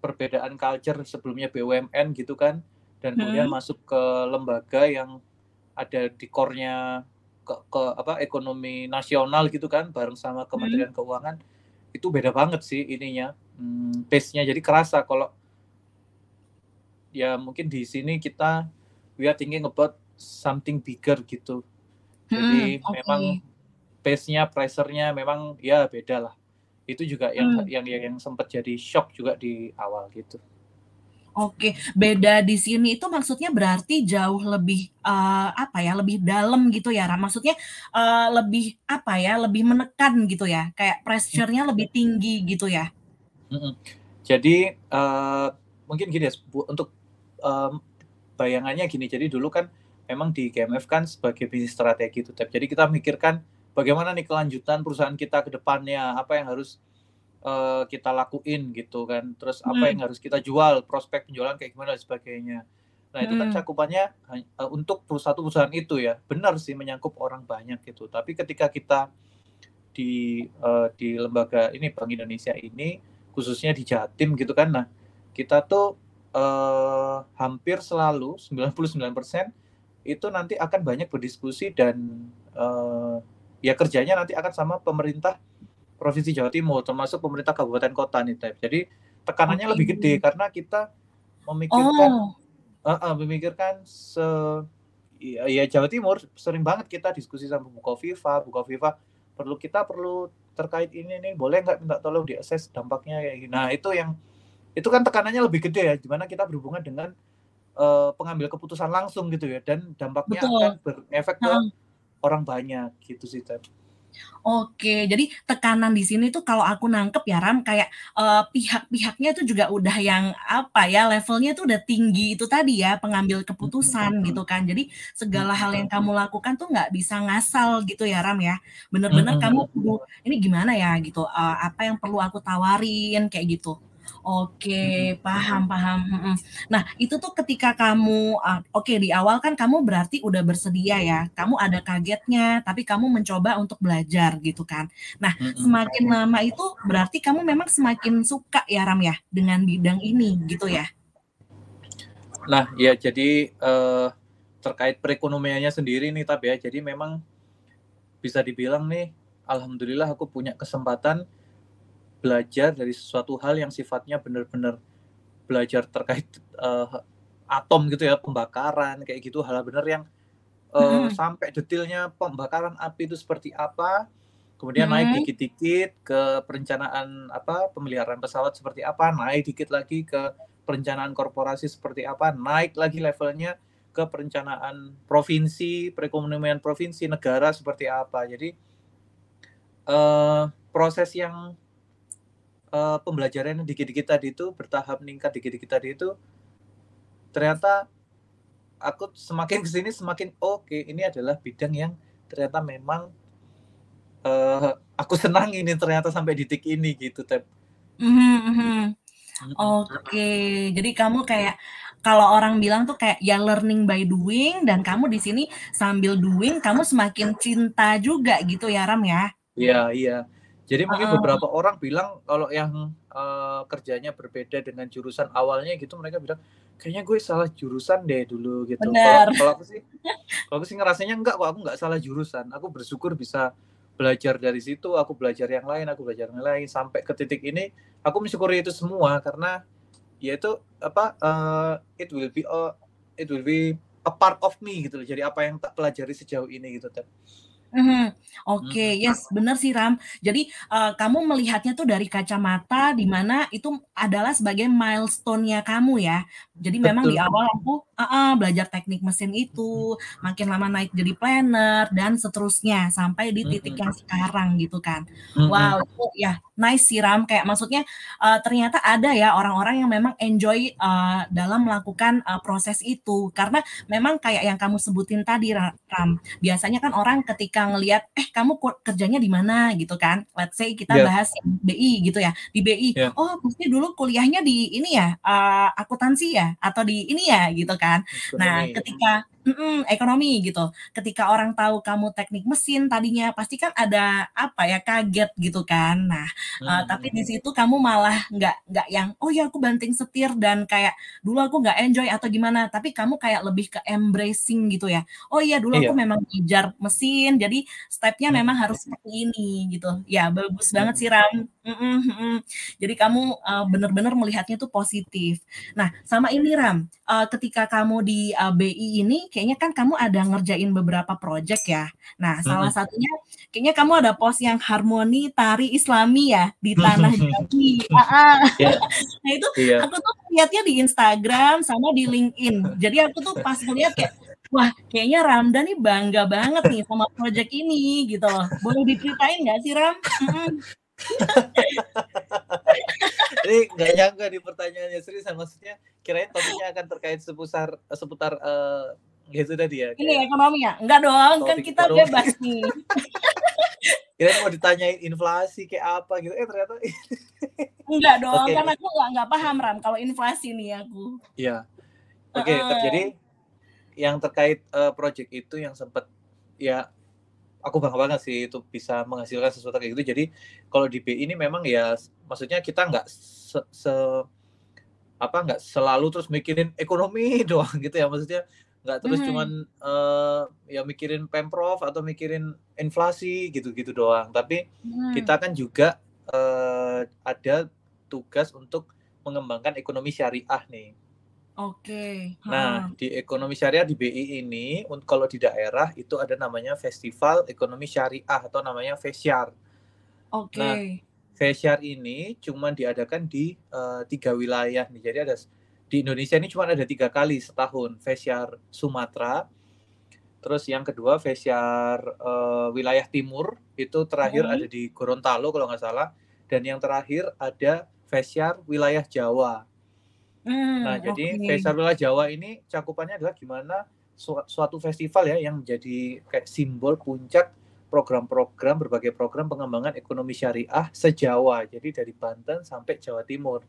perbedaan culture sebelumnya BUMN gitu kan dan kemudian hmm. masuk ke lembaga yang ada di core-nya ke, ke apa ekonomi nasional gitu kan bareng sama Kementerian hmm. Keuangan itu beda banget sih ininya hmm, pace-nya jadi kerasa kalau ya mungkin di sini kita we are thinking about something bigger gitu jadi hmm, okay. memang pace-nya pressure-nya memang ya beda lah itu juga yang hmm. yang yang, yang sempat jadi shock juga di awal gitu Oke, beda di sini itu maksudnya berarti jauh lebih uh, apa ya, lebih dalam gitu ya, Ram? Maksudnya uh, lebih apa ya, lebih menekan gitu ya, kayak pressure-nya lebih tinggi gitu ya? Jadi uh, mungkin gini ya, untuk um, bayangannya gini. Jadi dulu kan memang di GMF kan sebagai bisnis strategi itu, jadi kita mikirkan bagaimana nih kelanjutan perusahaan kita ke depannya, apa yang harus uh, kita lakuin gitu kan? Terus apa hmm. yang harus kita jual? Prospek penjualan kayak gimana dan sebagainya. Nah itu kan hmm. cakupannya uh, untuk satu perusahaan itu ya benar sih menyangkut orang banyak gitu. Tapi ketika kita di uh, di lembaga ini Bank Indonesia ini khususnya di Jatim gitu kan nah kita tuh uh, hampir selalu 99% itu nanti akan banyak berdiskusi dan uh, ya kerjanya nanti akan sama pemerintah Provinsi Jawa Timur, termasuk pemerintah kabupaten kota nih, Tep. Jadi tekanannya okay. lebih gede karena kita memikirkan oh. uh, uh, memikirkan se ya, ya Jawa Timur sering banget kita diskusi sama Bukoviva, Bukoviva perlu kita perlu terkait ini nih boleh nggak minta tolong diakses dampaknya kayak gini. Nah itu yang itu kan tekanannya lebih gede ya, di mana kita berhubungan dengan uh, pengambil keputusan langsung gitu ya, dan dampaknya Betul. akan berefek ke hmm. Orang banyak gitu sih, Tep. Oke, jadi tekanan di sini tuh kalau aku nangkep ya Ram kayak uh, pihak-pihaknya tuh juga udah yang apa ya levelnya tuh udah tinggi itu tadi ya pengambil keputusan gitu kan. Jadi segala hal yang kamu lakukan tuh nggak bisa ngasal gitu ya Ram ya. Bener-bener kamu ini gimana ya gitu. Uh, apa yang perlu aku tawarin kayak gitu. Oke, paham paham, Nah, itu tuh ketika kamu, uh, oke di awal kan kamu berarti udah bersedia ya, kamu ada kagetnya, tapi kamu mencoba untuk belajar gitu kan. Nah, semakin lama itu berarti kamu memang semakin suka ya, Ram, ya, dengan bidang ini gitu ya? Nah, ya jadi, uh, terkait perekonomiannya sendiri nih tapi ya, jadi memang bisa dibilang nih, alhamdulillah aku punya kesempatan belajar dari sesuatu hal yang sifatnya benar-benar belajar terkait uh, atom gitu ya pembakaran kayak gitu hal benar yang uh, hmm. sampai detailnya pembakaran api itu seperti apa kemudian hmm. naik dikit-dikit ke perencanaan apa pemeliharaan pesawat seperti apa naik dikit lagi ke perencanaan korporasi seperti apa naik lagi levelnya ke perencanaan provinsi perekonomian provinsi negara seperti apa jadi uh, proses yang uh, pembelajaran yang dikit-dikit tadi itu bertahap meningkat dikit-dikit tadi itu ternyata aku semakin ke sini semakin oke okay, ini adalah bidang yang ternyata memang uh, aku senang ini ternyata sampai titik ini gitu tep. Mm -hmm. Oke, okay. jadi kamu kayak kalau orang bilang tuh kayak ya learning by doing dan kamu di sini sambil doing kamu semakin cinta juga gitu ya Ram ya. Iya, iya. Jadi mungkin uh, beberapa orang bilang kalau yang uh, kerjanya berbeda dengan jurusan awalnya gitu mereka bilang kayaknya gue salah jurusan deh dulu gitu. Kalau aku sih kalau aku sih ngerasanya enggak kok aku enggak salah jurusan. Aku bersyukur bisa belajar dari situ, aku belajar yang lain, aku belajar yang lain sampai ke titik ini aku mensyukuri itu semua karena yaitu apa uh, it will be a it will be a part of me gitu loh. Jadi apa yang tak pelajari sejauh ini gitu, Tep. Mm-hmm. Oke, okay, mm-hmm. yes, benar sih Ram. Jadi uh, kamu melihatnya tuh dari kacamata di mana itu adalah sebagai milestone-nya kamu ya. Jadi Betul. memang di awal aku uh, uh, belajar teknik mesin itu, makin lama naik jadi planner dan seterusnya sampai di titik mm-hmm. yang sekarang gitu kan. Mm-hmm. Wow, itu ya nice sih Ram. Kayak maksudnya uh, ternyata ada ya orang-orang yang memang enjoy uh, dalam melakukan uh, proses itu karena memang kayak yang kamu sebutin tadi Ram. Biasanya kan orang ketika ngelihat eh kamu kerjanya di mana? gitu kan. Let's say kita yeah. bahas BI gitu ya di BI yeah. oh pasti dulu kuliahnya di ini ya uh, akuntansi ya atau di ini ya? gitu kan. Nah ketika Mm-mm, ekonomi gitu. Ketika orang tahu kamu teknik mesin tadinya pasti kan ada apa ya kaget gitu kan. Nah, hmm. uh, tapi di situ kamu malah nggak nggak yang oh ya aku banting setir dan kayak dulu aku nggak enjoy atau gimana. Tapi kamu kayak lebih ke embracing gitu ya. Oh iya dulu iya. aku memang belajar mesin, jadi stepnya hmm. memang harus seperti ini gitu. Ya bagus hmm. banget sih Ram. Mm-mm, mm-mm. Jadi kamu uh, benar-benar melihatnya tuh positif. Nah, sama ini Ram, uh, ketika kamu di uh, BI ini kayaknya kan kamu ada ngerjain beberapa project ya. Nah, mm-hmm. salah satunya kayaknya kamu ada post yang harmoni tari Islami ya di tanah Jawi. yeah. Nah, itu yeah. aku tuh lihatnya di Instagram sama di LinkedIn. Jadi aku tuh pas ngeliat kayak wah kayaknya Ramda nih bangga banget nih sama project ini gitu loh. Boleh diceritain nggak sih Ram? Ini nggak nyangka di pertanyaannya serius maksudnya kirain topiknya akan terkait seputar seputar uh, gitu tadi ya. Ini ekonomi ya? Enggak dong, kan kita ekonomi. bebas nih. Kira mau ditanyain inflasi kayak apa gitu. Eh ternyata enggak dong, okay. karena aku enggak, enggak paham Ram kalau inflasi nih aku. Iya. Oke, okay, uh, jadi yang terkait uh, project itu yang sempat ya aku bangga banget sih itu bisa menghasilkan sesuatu kayak gitu. Jadi kalau di BI ini memang ya maksudnya kita nggak se, se apa nggak selalu terus mikirin ekonomi doang gitu ya maksudnya nggak terus mm -hmm. cuman uh, ya mikirin pemprov atau mikirin inflasi gitu-gitu doang tapi mm. kita kan juga uh, ada tugas untuk mengembangkan ekonomi syariah nih Oke. Okay. Nah, di ekonomi syariah di BI ini, kalau di daerah itu ada namanya Festival Ekonomi Syariah atau namanya FESYAR. Oke. Okay. Nah, FESYAR ini cuma diadakan di uh, tiga wilayah nih. Jadi ada di Indonesia ini cuma ada tiga kali setahun FESYAR Sumatera terus yang kedua FESYAR uh, wilayah timur itu terakhir hmm. ada di Gorontalo kalau nggak salah dan yang terakhir ada FESYAR wilayah Jawa hmm, nah jadi okay. Wilayah Jawa ini cakupannya adalah gimana su suatu festival ya yang menjadi kayak simbol puncak program-program berbagai program pengembangan ekonomi syariah sejawa jadi dari Banten sampai Jawa Timur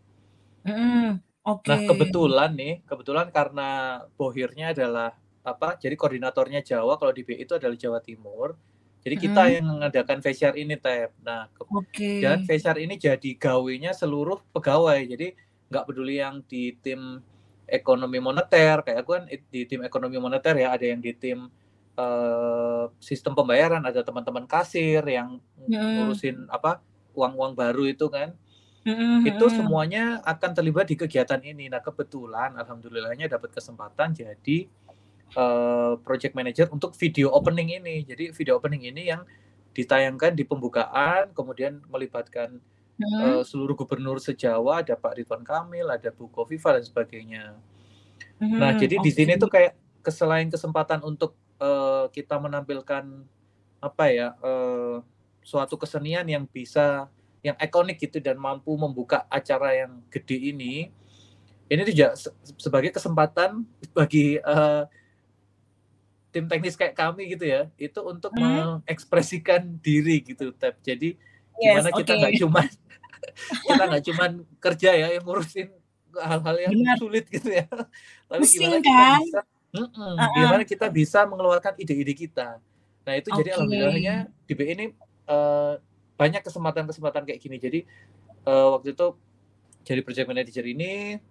hmm. Oke. Nah, kebetulan nih, kebetulan karena bohirnya adalah apa? Jadi koordinatornya Jawa, kalau di BI itu adalah Jawa Timur. Jadi kita hmm. yang mengadakan FESYAR ini, Tep. Nah, okay. dan FESYAR ini jadi gawenya seluruh pegawai. Jadi nggak peduli yang di tim ekonomi moneter, kayak aku kan di tim ekonomi moneter ya, ada yang di tim uh, sistem pembayaran, ada teman-teman kasir yang hmm. ngurusin apa uang-uang baru itu kan Itu semuanya akan terlibat di kegiatan ini. Nah, kebetulan alhamdulillahnya dapat kesempatan jadi uh, project manager untuk video opening ini. Jadi video opening ini yang ditayangkan di pembukaan, kemudian melibatkan mm-hmm. uh, seluruh gubernur sejawa, ada Pak Ridwan Kamil, ada Bu Kofifa dan sebagainya. Mm-hmm. Nah, jadi okay. di sini tuh kayak selain kesempatan untuk uh, kita menampilkan apa ya uh, suatu kesenian yang bisa yang ikonik gitu dan mampu membuka acara yang gede ini ini juga sebagai kesempatan bagi uh, tim teknis kayak kami gitu ya itu untuk hmm. mengekspresikan diri gitu tab jadi yes, gimana kita nggak okay. cuma kita nggak cuma kerja ya yang ngurusin hal-hal yang Benar. sulit gitu ya. Tapi Pusing gimana kita kan? bisa mm-mm, Heeh. gimana kita bisa mengeluarkan ide-ide kita. Nah, itu jadi Oke. alhamdulillahnya di BI ini eh, banyak kesempatan-kesempatan kayak gini. Jadi eh, waktu itu jadi project manager ini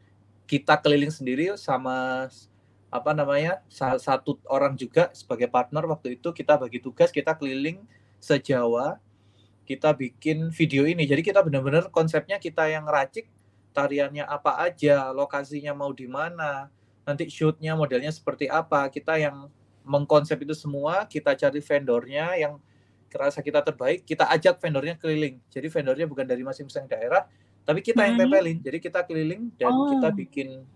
kita keliling sendiri sama apa namanya satu orang juga sebagai partner. Waktu itu kita bagi tugas kita keliling sejawa kita bikin video ini. Jadi kita benar-benar konsepnya kita yang racik tariannya apa aja lokasinya mau di mana nanti shootnya modelnya seperti apa. Kita yang mengkonsep itu semua kita cari vendornya yang kerasa kita terbaik kita ajak vendornya keliling jadi vendornya bukan dari masing-masing daerah tapi kita yang Hmm. tempelin jadi kita keliling dan Oh. kita bikin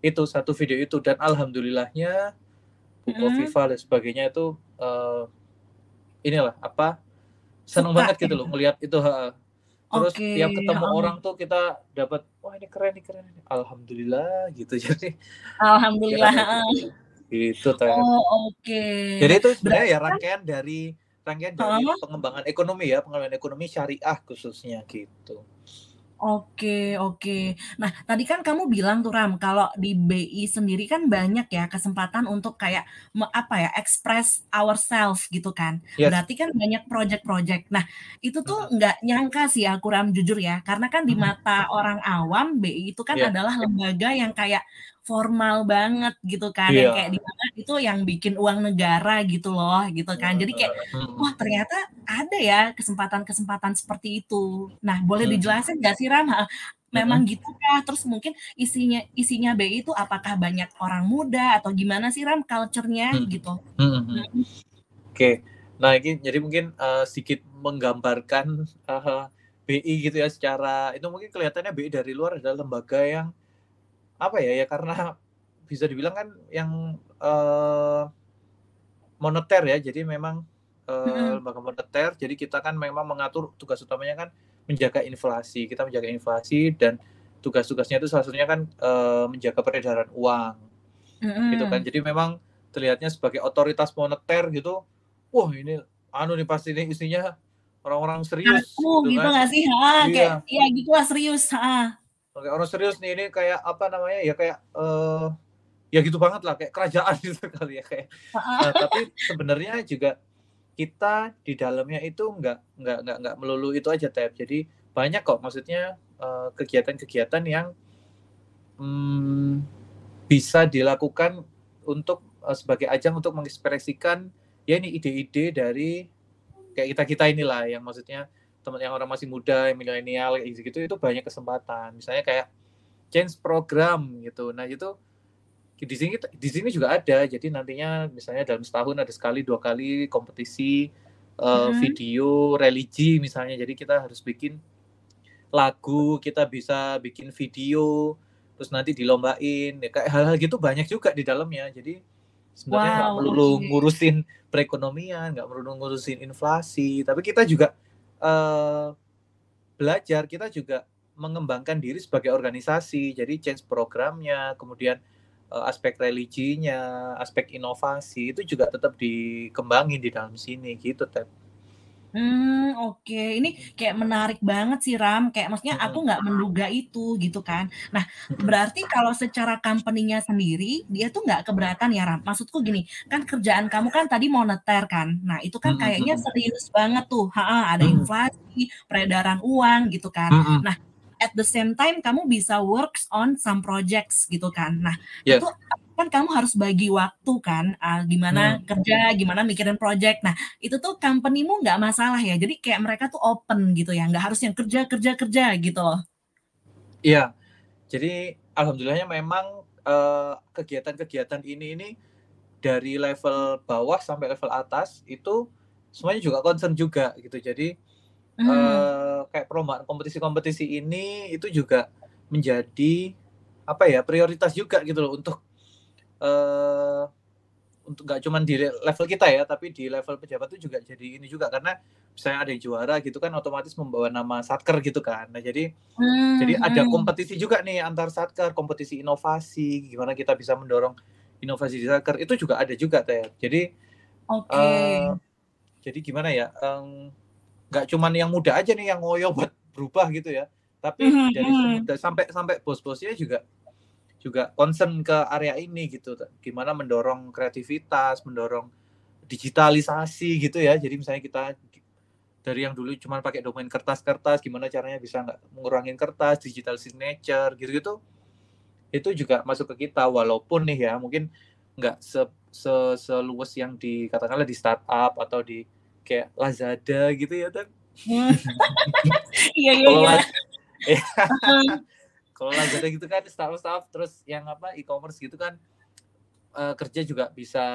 itu satu video itu dan alhamdulillahnya buku Hmm. Viva dan sebagainya itu eh, inilah apa seneng Suka banget gitu gitu. loh ngelihat itu ha. terus Oke, tiap ketemu heeh. orang tuh kita dapat wah ini keren ini keren ini. alhamdulillah gitu jadi Alhamdulillah. ya, gitu Teh. Oh, oke. jadi itu sebenarnya ya kan- rangkaian dari rangkaian dari Heeh. pengembangan ekonomi ya pengembangan ekonomi syariah khususnya gitu Oke, oke. Nah, tadi kan kamu bilang tuh Ram, kalau di BI sendiri kan banyak ya kesempatan untuk kayak apa ya, express ourselves gitu kan. Yes. Berarti kan banyak project-project. Nah, itu tuh nggak nyangka sih aku Ram jujur ya, karena kan di Mhm. mata orang awam BI itu kan Iya. adalah lembaga yang kayak formal banget gitu kan, Iya. yang kayak di mana itu yang bikin uang negara gitu loh, gitu kan. Jadi kayak Mm-mm. Wah ternyata ada ya kesempatan-kesempatan seperti itu. Nah boleh Hmm. dijelasin nggak sih Ram? Memang gitu kah? Terus mungkin isinya isinya BI itu apakah banyak orang muda atau gimana sih Ram culture-nya Hmm. gitu? Oke, nah ini jadi mungkin eh, sedikit menggambarkan eh, BI gitu ya secara itu mungkin kelihatannya BI dari luar adalah lembaga yang apa ya ya karena bisa dibilang kan yang eh, moneter ya, jadi memang Mm-mm. lembaga moneter, jadi kita kan memang mengatur tugas utamanya kan menjaga inflasi, kita menjaga inflasi dan tugas-tugasnya itu salah satunya kan eh, menjaga peredaran uang Mm-mm. gitu kan. Jadi memang terlihatnya sebagai otoritas moneter gitu. Wah, ini anu nih pasti ini isinya orang-orang serius Aku gitu gitu kan. nggak sih? Ha, Iya. kayak iya gitu lah serius. Ha. Kayak orang serius nih ini kayak apa namanya? Ya kayak eh ya gitu banget lah kayak kerajaan gitu kali ya kayak. Nah, tapi sebenarnya juga kita di dalamnya itu nggak nggak nggak nggak melulu itu aja tab. Jadi banyak kok maksudnya eh, kegiatan-kegiatan yang hmm, bisa dilakukan untuk eh, sebagai ajang untuk mengekspresikan ya ini ide-ide dari kayak kita kita inilah yang maksudnya teman yang orang masih muda yang milenial kayak gitu itu banyak kesempatan. Misalnya kayak change program gitu. Nah itu di sini di sini juga ada. Jadi nantinya misalnya dalam setahun ada sekali dua kali kompetisi eh, Mhm. video religi misalnya. Jadi kita harus bikin lagu kita bisa bikin video terus nanti dilombain. Ya kayak hal-hal gitu banyak juga di dalamnya. Jadi sebenarnya nggak Wow, melulu oke. ngurusin perekonomian nggak melulu ngurusin inflasi. Tapi kita juga eh, belajar kita juga mengembangkan diri sebagai organisasi jadi change programnya kemudian eh, aspek religinya aspek inovasi itu juga tetap dikembangin di dalam sini gitu Tep. Hmm, oke. Ini kayak menarik banget sih Ram. Kayak maksudnya aku nggak menduga itu gitu kan. Nah, berarti kalau secara company-nya sendiri dia tuh nggak keberatan ya Ram. Maksudku gini, kan kerjaan kamu kan tadi moneter kan. Nah, itu kan kayaknya serius banget tuh. Ha, ada inflasi, peredaran uang gitu kan. Mm-mm. At the same time kamu bisa works on some projects gitu kan. Nah, Yes. Kan kamu harus bagi waktu kan, ah, gimana kerja, gimana mikirin project. Nah, itu tuh company-mu nggak masalah ya. Jadi kayak mereka tuh open gitu ya, nggak harus yang kerja kerja kerja gitu loh. Iya, jadi alhamdulillahnya memang eh, kegiatan-kegiatan ini ini dari level bawah sampai level atas itu semuanya juga concern juga gitu. Jadi Hmm. eh, kayak perlombaan kompetisi-kompetisi ini itu juga menjadi apa ya prioritas juga gitu loh untuk eh untuk nggak cuma di level kita ya, tapi di level pejabat itu juga jadi ini juga karena misalnya ada yang juara gitu kan otomatis membawa nama satker gitu kan. Nah jadi Hmm, jadi ada hmm. kompetisi juga nih antar satker, kompetisi inovasi, gimana kita bisa mendorong inovasi di satker itu juga ada juga teh. Jadi Oke. eh, jadi gimana ya? nggak cuman yang muda aja nih yang ngoyo buat berubah gitu ya. tapi Mhm, dari mhm. semua- sampai sampai bos-bosnya juga juga concern ke area ini gitu. Gimana mendorong kreativitas mendorong digitalisasi gitu ya. Jadi misalnya kita dari yang dulu cuma pakai dokumen kertas-kertas gimana caranya bisa nggak mengurangin kertas digital signature gitu-gitu. Itu juga masuk ke kita walaupun nih ya mungkin nggak se, se seluas yang dikatakanlah di startup atau di kayak Lazada gitu ya kan. Iya iya iya. Kalau Lazada gitu kan startup-startup terus yang apa e-commerce gitu kan eh, kerja juga bisa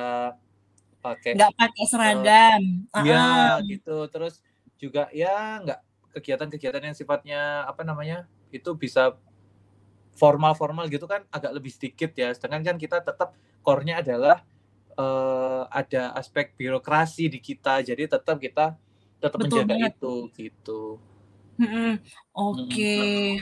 pakai Nggak pakai seragam. Iya Heeh. gitu. Terus juga ya nggak kegiatan-kegiatan yang sifatnya apa namanya itu bisa formal-formal gitu kan agak lebih sedikit ya. Sedangkan kan kita tetap core-nya adalah eh, ada aspek birokrasi di kita. Jadi tetap kita tetap Betul menjaga banget. itu gitu. Mm-mm. Oke,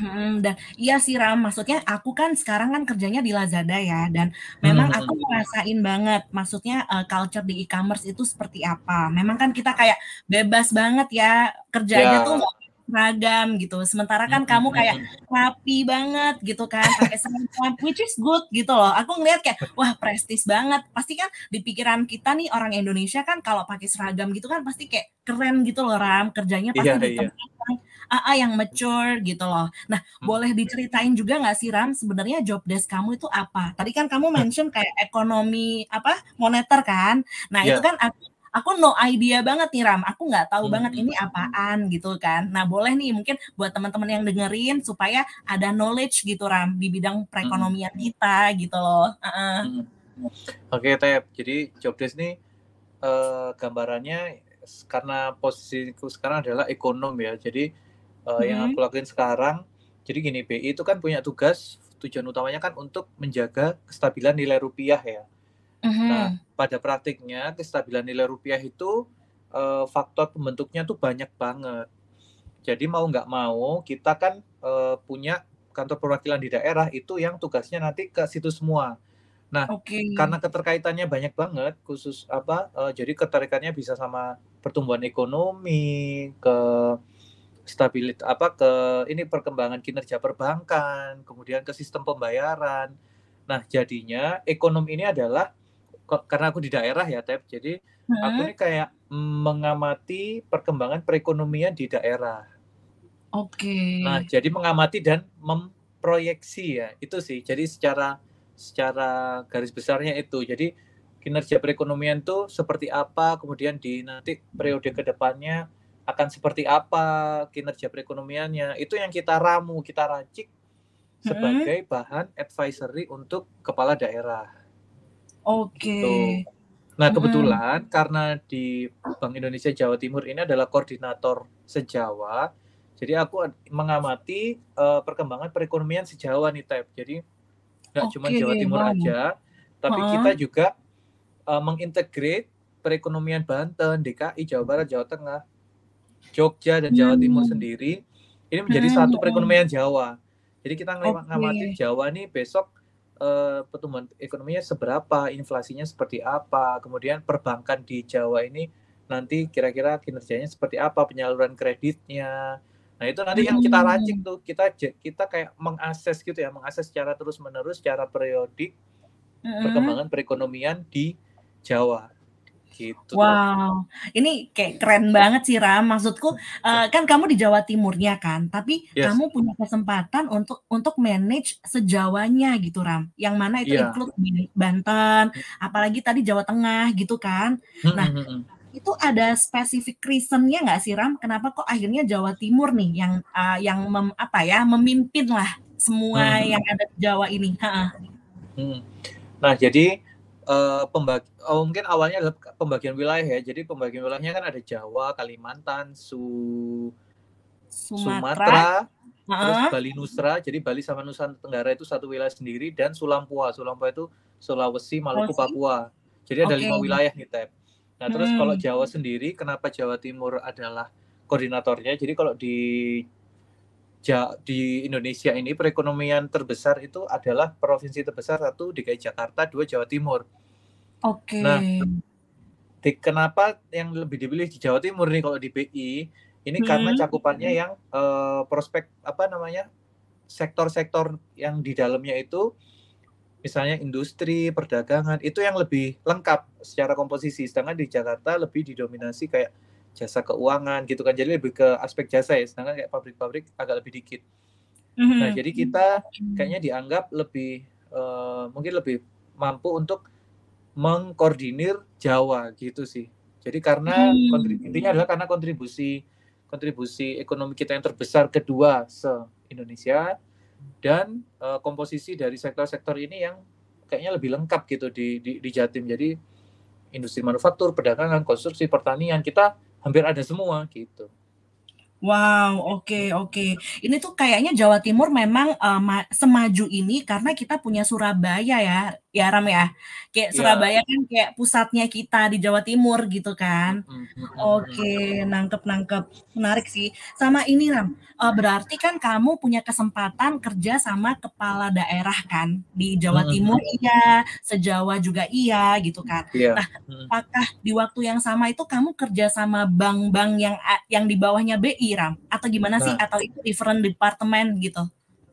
mm, dan iya sih Ram, maksudnya aku kan sekarang kan kerjanya di Lazada ya, dan memang Hmm. aku ngerasain banget, maksudnya eh, culture di e-commerce itu seperti apa. Memang kan kita kayak bebas banget ya kerjanya Ya. tuh nggak seragam gitu. Sementara kan kamu kayak rapi banget gitu kan, pakai seragam, which is good gitu loh. Aku ngeliat kayak wah prestis banget. Pasti kan di pikiran kita nih orang Indonesia kan kalau pakai seragam gitu kan pasti kayak keren gitu loh Ram. Kerjanya pasti Iya, di iya. tempat AA yang mature gitu loh. Nah, Hmm. boleh diceritain juga nggak sih Ram sebenarnya job desk kamu itu apa? Tadi kan kamu mention kayak ekonomi apa moneter kan. Nah, itu Ya. kan aku aku no idea banget nih Ram. Aku nggak tahu Hmm, banget hmm, ini apaan gitu kan. Nah, boleh nih mungkin buat teman-teman yang dengerin supaya ada knowledge gitu Ram di bidang perekonomian kita gitu loh. Heeh. mm. Oke, Tep. Jadi job desk ini eh, gambarannya karena posisiku sekarang adalah ekonom ya. Jadi eh, yang Mhm. aku lakuin sekarang, jadi gini, BI itu kan punya tugas tujuan utamanya kan untuk menjaga kestabilan nilai rupiah ya. Mhm. Nah, pada praktiknya kestabilan nilai rupiah itu eh, faktor pembentuknya tuh banyak banget. Jadi mau nggak mau kita kan eh, punya kantor perwakilan di daerah itu yang tugasnya nanti ke situ semua. Nah, Oke. karena keterkaitannya banyak banget khusus apa eh, jadi keterikatnya bisa sama pertumbuhan ekonomi ke stabilitas apa ke ini perkembangan kinerja perbankan kemudian ke sistem pembayaran nah jadinya ekonomi ini adalah karena aku di daerah ya Tep jadi aku Mhm. ini kayak mengamati perkembangan perekonomian di daerah Oke. Nah, jadi mengamati dan memproyeksi ya, itu sih. Jadi secara secara garis besarnya itu. Jadi kinerja perekonomian tuh seperti apa, kemudian di nanti periode ke depannya akan seperti apa kinerja perekonomiannya. Itu yang kita ramu, kita racik sebagai bahan advisory untuk kepala daerah. Oke. Gitu. Nah, kebetulan karena di Bank Indonesia Jawa Timur ini adalah koordinator sejawa, jadi aku mengamati eh, perkembangan perekonomian sejawa nih, Tep. Jadi nggak cuma Oke, Jawa Timur wow. aja, tapi Heeh. kita juga eh, mengintegrate perekonomian Banten, DKI, Jawa Barat, Jawa Tengah, Jogja dan Jawa Timur Hmm. sendiri ini menjadi Hmm, satu hmm. perekonomian Jawa. Jadi kita ngamati Jawa nih besok eh, pertumbuhan ekonominya seberapa, inflasinya seperti apa, kemudian perbankan di Jawa ini nanti kira-kira kinerjanya seperti apa, penyaluran kreditnya. Nah, itu nanti yang kita racik Hmm. tuh, kita kita kayak mengakses gitu ya, mengakses secara terus-menerus, secara periodik Mm-mm. perkembangan perekonomian di Jawa. Gitu. Wow, ini kayak keren banget sih Ram. Maksudku eh, kan kamu di Jawa Timurnya kan, tapi Yes. kamu punya kesempatan untuk untuk manage sejawanya gitu Ram. Yang mana itu Iya. include Banten, apalagi tadi Jawa Tengah gitu kan. Nah, Mm, mm, mm. itu ada spesifik reasonnya nggak sih Ram? Kenapa kok akhirnya Jawa Timur nih yang eh, yang mem- apa ya memimpin lah semua Hmm. yang ada di Jawa ini? Hmm. Nah, jadi eh, pembagi oh, mungkin awalnya adalah pembagian wilayah ya. Jadi pembagian wilayahnya kan ada Jawa, Kalimantan, Su Sumatera, Sumatera, terus. Bali Nusra. Jadi Bali sama Nusa Tenggara itu satu wilayah sendiri dan Sulampua. Sulampua itu Sulawesi, Maluku. Papua. Jadi ada Oke. lima wilayah nih, Tep. Nah, terus Hmm. kalau Jawa sendiri, kenapa Jawa Timur adalah koordinatornya? Jadi kalau di di Indonesia ini perekonomian terbesar itu adalah provinsi terbesar satu DKI Jakarta, dua Jawa Timur. Oke. Nah, Di- kenapa yang lebih dipilih di Jawa Timur nih kalau di BI Ini karena Hmm. cakupannya yang eh, prospek apa namanya sektor-sektor yang di dalamnya itu misalnya industri, perdagangan itu yang lebih lengkap secara komposisi. Sedangkan di Jakarta lebih didominasi kayak jasa keuangan gitu kan. Jadi lebih ke aspek jasa ya. Sedangkan kayak pabrik-pabrik agak lebih dikit. Nah, Mhm. jadi kita kayaknya dianggap lebih eh, mungkin lebih mampu untuk mengkoordinir Jawa gitu sih. Jadi karena Hmm. kontri- intinya adalah karena kontribusi kontribusi ekonomi kita yang terbesar kedua se Indonesia dan eh, komposisi dari sektor-sektor ini yang kayaknya lebih lengkap gitu di, di di Jatim. Jadi industri manufaktur, perdagangan, konstruksi, pertanian kita hampir ada semua gitu. Wow, oke oke. Ini tuh kayaknya Jawa Timur memang eh, ma- semaju ini karena kita punya Surabaya ya, ya Ram ya. Kayak Iya. Surabaya kan kayak pusatnya kita di Jawa Timur gitu kan. Mm, mm. Oke, nangkep nangkep, menarik sih. Sama ini Ram, eh, berarti kan kamu punya kesempatan kerja sama kepala daerah kan di Jawa Timur iya, sejawa juga iya gitu kan. Iya. Nah, apakah di waktu yang sama itu kamu kerja sama bank-bank yang yang di bawahnya BI Ram atau gimana sih Nah. atau itu different departemen gitu?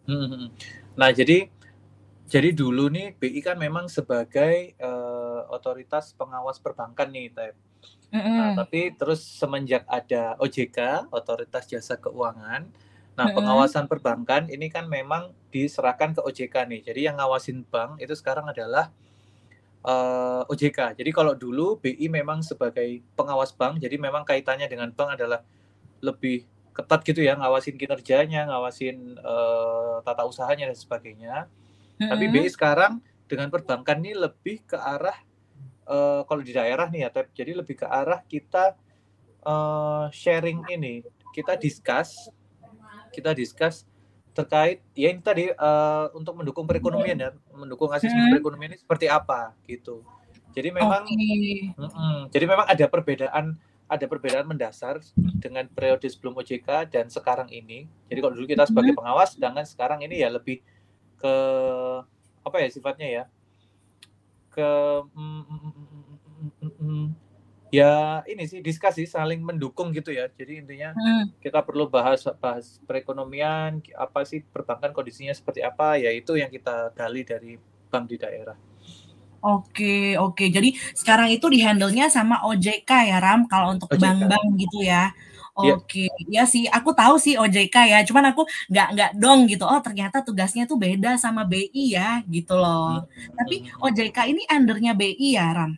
Hmm. Nah, jadi jadi dulu nih BI kan memang sebagai eh, otoritas pengawas perbankan nih, Tep. Nah, Mm-mm. tapi terus semenjak ada OJK, Otoritas Jasa Keuangan, nah Mm-mm. pengawasan perbankan ini kan memang diserahkan ke OJK nih. Jadi yang ngawasin bank itu sekarang adalah eh, OJK. Jadi kalau dulu BI memang sebagai pengawas bank, jadi memang kaitannya dengan bank adalah lebih ketat gitu ya, ngawasin kinerjanya, ngawasin eh, tata usahanya dan sebagainya. Tapi Mm-mm. BI sekarang dengan perbankan ini lebih ke arah eh, kalau di daerah nih ya, jadi lebih ke arah kita eh, sharing ini, kita discuss, kita discuss terkait ya ini tadi eh, untuk mendukung perekonomian ya, mendukung asesmen Hmm. perekonomian ini seperti apa gitu. Jadi memang Oke. Mm-mm. Jadi memang ada perbedaan ada perbedaan mendasar dengan periode sebelum OJK dan sekarang ini. Jadi kalau dulu kita sebagai pengawas, sedangkan sekarang ini ya lebih ke apa ya sifatnya ya ke mm, mm, mm, mm, mm, mm, ya ini sih diskusi saling mendukung gitu ya. Jadi intinya Hmm. kita perlu bahas bahas perekonomian apa sih perbankan kondisinya seperti apa ya itu yang kita gali dari bank di daerah. Oke, oke. Jadi sekarang itu di-handle-nya sama OJK ya, Ram, kalau untuk bank-bank gitu ya. Iya. Oke, ya sih, aku tahu sih OJK ya, cuman aku nggak nggak dong gitu. Oh, ternyata tugasnya tuh beda sama BI ya, gitu loh. Tapi Hmm. OJK ini undernya BI ya, Ram?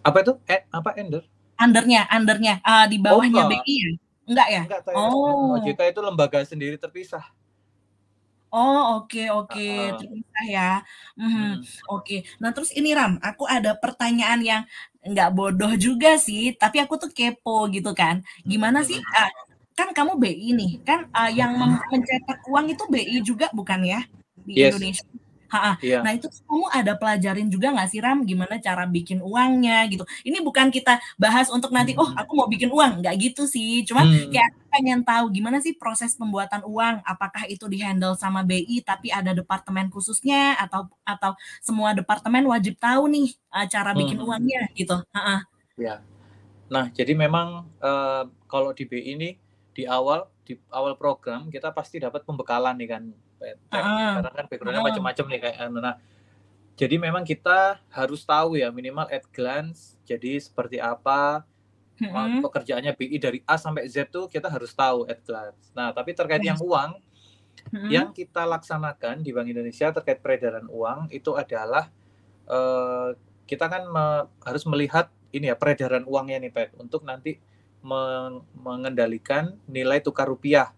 apa itu? Eh, apa Ender? Undernya, undernya, eh, di bawahnya enggak. BI ya? Enggak ya? Enggak. Oh. OJK itu lembaga sendiri terpisah. Oh, oke, oke, Ah. terpisah ya. Mhm. Hmm. Oke, nah terus ini Ram, aku ada pertanyaan yang nggak bodoh juga sih, tapi aku tuh kepo gitu kan. Gimana sih, ah, kan kamu BI nih, kan ah, yang mem- mencetak uang itu BI juga bukan ya di Yes. Indonesia? Ha-ha. Iya. Nah itu kamu ada pelajarin juga nggak sih Ram, gimana cara bikin uangnya gitu. Ini bukan kita bahas untuk nanti, oh aku mau bikin uang, nggak gitu sih. Cuman Hmm. kayak aku pengen tahu gimana sih proses pembuatan uang, apakah itu dihandle sama BI tapi ada departemen khususnya atau atau semua departemen wajib tahu nih uh, cara bikin Hmm. uangnya gitu. Ha-ha. Ya. Nah, jadi memang eh, kalau di BI ini di awal di awal program kita pasti dapat pembekalan nih kan. Ah. Karena kan backgroundnya Ah. macam-macam nih kayak. Nah, jadi memang kita harus tahu ya minimal at glance. Jadi seperti apa Mm-mm. pekerjaannya BI dari A sampai Z tuh kita harus tahu at glance. Nah, tapi terkait yang uang Mm-mm. yang kita laksanakan di Bank Indonesia terkait peredaran uang itu adalah eh, kita kan me- harus melihat ini ya peredaran uangnya nih Pet untuk nanti meng- mengendalikan nilai tukar rupiah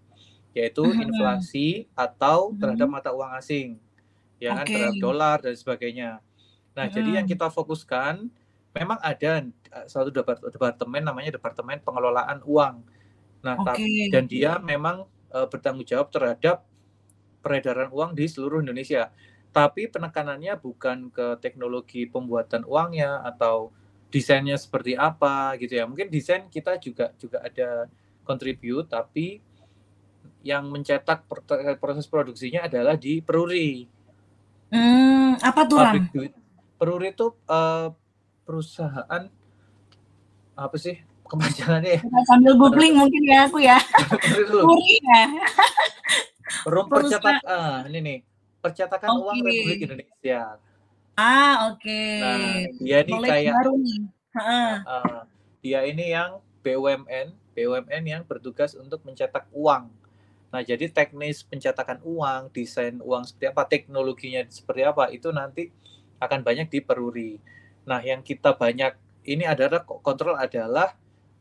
yaitu inflasi atau terhadap Mhm. mata uang asing ya kan terhadap dolar dan sebagainya. Nah, jadi Mhm. yang kita fokuskan memang ada eh, satu depart- departemen namanya departemen pengelolaan uang. Nah, tapi dan dia memang eh, bertanggung jawab terhadap peredaran uang di seluruh Indonesia. Tapi penekanannya bukan ke teknologi pembuatan uangnya atau desainnya seperti apa gitu ya. Mungkin desain kita juga juga ada contribute tapi yang mencetak per- proses produksinya adalah di Peruri. Hmm, apa tuh Ram? Peruri itu eh, perusahaan apa sih? kepanjangannya sambil googling mungkin ya aku ya. Kuri ya. Rum percetak ah ini nih percetakan Oke. uang Republik Indonesia. Ah, oke. Nah, dia ini kayak baru nih. Heeh. ah, dia ini yang BUMN, BUMN yang bertugas untuk mencetak uang. Nah, jadi teknis pencetakan uang, desain uang seperti apa, teknologinya seperti apa, itu nanti akan banyak di Peruri. Nah, yang kita banyak ini adalah kontrol adalah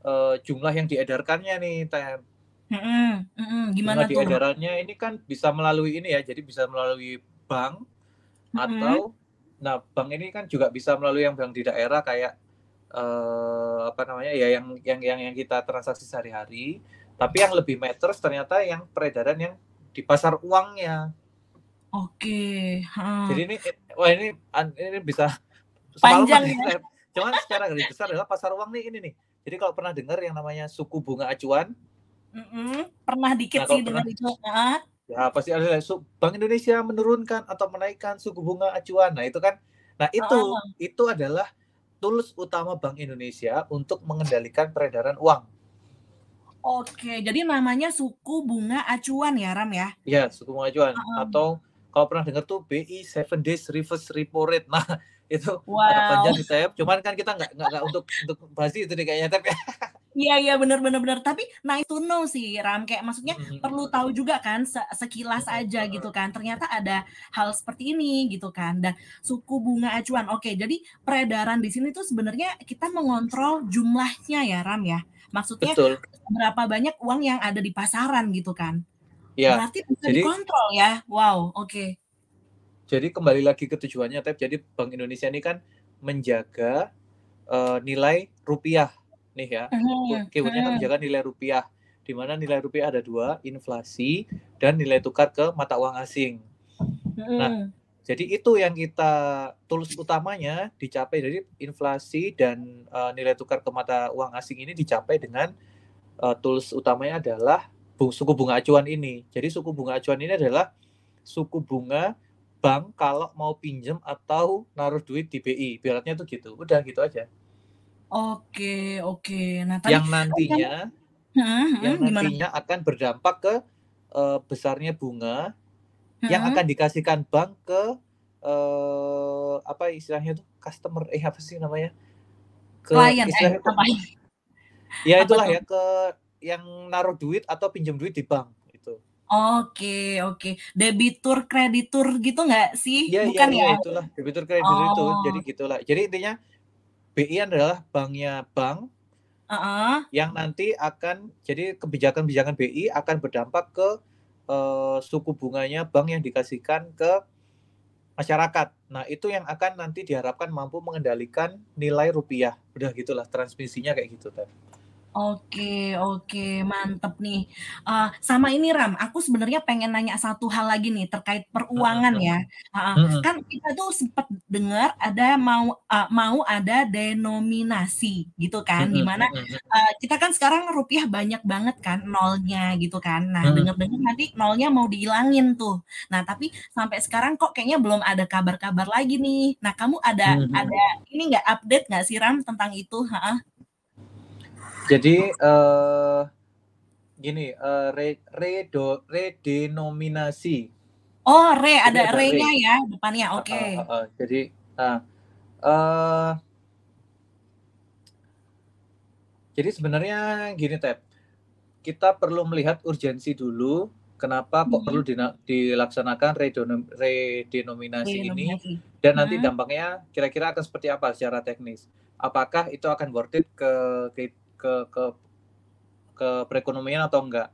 eh, jumlah yang diedarkannya nih, Tem. Mm-mm, mm-mm. Gimana Jumlah tuh? diedarannya ini kan bisa melalui ini ya, jadi bisa melalui bank Mm-mm. atau nah bank ini kan juga bisa melalui yang bank di daerah kayak eh, apa namanya ya yang yang yang yang kita transaksi sehari-hari tapi yang lebih matters ternyata yang peredaran yang di pasar uangnya Oke. heeh. jadi ini wah ini ini bisa Panjang ya. cuman secara garis besar adalah pasar uang nih ini nih jadi kalau pernah dengar yang namanya suku bunga acuan Mm-mm. Pernah dikit Nah, sih dengar itu. Ya pasti ada Bank Indonesia menurunkan atau menaikkan suku bunga acuan. Nah, itu kan nah itu Ah. itu adalah tools utama Bank Indonesia untuk mengendalikan peredaran uang. Oke, jadi namanya suku bunga acuan ya, Ram ya? Ya, suku bunga acuan Ah. atau kalau pernah dengar tuh BI 7 days reverse repo rate. Nah, itu agak Wow. panjang di Tep. Cuman kan kita nggak nggak untuk untuk bahas itu deh kayaknya ya. Iya, iya benar benar benar. Tapi nice to know sih, Ram. Kayak maksudnya Mhm. perlu tahu juga kan se- sekilas aja gitu kan. Ternyata ada hal seperti ini gitu kan. Dan suku bunga acuan. Oke, jadi peredaran di sini tuh sebenarnya kita mengontrol jumlahnya ya, Ram ya. Maksudnya Betul. berapa banyak uang yang ada di pasaran gitu kan. Ya. Berarti bisa jadi- dikontrol ya. Wow, oke. Jadi kembali lagi ke tujuannya Tep. Jadi Bank Indonesia ini kan menjaga eh, nilai rupiah nih ya. Mhm, keywordnya kan mhm. menjaga nilai rupiah di mana nilai rupiah ada dua inflasi dan nilai tukar ke mata uang asing Mhm. Jadi itu yang kita tools utamanya dicapai dari inflasi dan eh, nilai tukar ke mata uang asing ini dicapai dengan eh, tools utamanya adalah suku bunga acuan ini jadi suku bunga acuan ini adalah suku bunga bank kalau mau pinjam atau naruh duit di BI ibaratnya tuh gitu udah gitu aja Oke, oke. Nah, tadi yang nantinya yang gimana? nantinya akan berdampak ke eh, besarnya bunga yang akan dikasihkan bank ke eh, apa istilahnya tuh customer eh apa sih namanya ke klien eh istilahnya tuh- apa ya apa itulah tuh? ya ke yang naruh duit atau pinjam duit di bank itu Oke, oke. Debitur, kreditur gitu nggak sih? iya Bukan iya ya? itulah debitur kreditur itu Oh. jadi gitulah jadi intinya BI adalah banknya bank Heeh. yang nanti akan jadi kebijakan-kebijakan BI akan berdampak ke eh, suku bunganya bank yang dikasihkan ke masyarakat. Nah, itu yang akan nanti diharapkan mampu mengendalikan nilai rupiah. Udah gitulah transmisinya kayak gitu, Teh. Oke, oke, mantep nih. Eh, sama ini Ram, aku sebenarnya pengen nanya satu hal lagi nih terkait peruangan ya. Heeh. Mm-mm. Kan kita tuh sempat dengar ada mau eh, mau ada denominasi gitu kan, di mana. Eh, kita kan sekarang rupiah banyak banget kan nolnya gitu kan. Nah, Hmm. dengar-dengar nanti nolnya mau dihilangin tuh. Nah, tapi sampai sekarang kok kayaknya belum ada kabar-kabar lagi nih. Nah, kamu ada Mhm. ada ini nggak update nggak sih Ram tentang itu? Ha-ha. Jadi eh gini, eh, re, redo, redenominasi. Oh, re Jadi ada ada re-nya re. ya depannya. Oke. Ah, ah, ah. Jadi, nah, eh jadi sebenarnya gini, Tep. Kita perlu melihat urgensi dulu. Kenapa kok Mhm. perlu dilaksanakan redenom- redenominasi ini? Denominasi. Dan nanti dampaknya kira-kira akan seperti apa secara teknis? Apakah itu akan worth it ke ke ke ke, ke perekonomian atau enggak?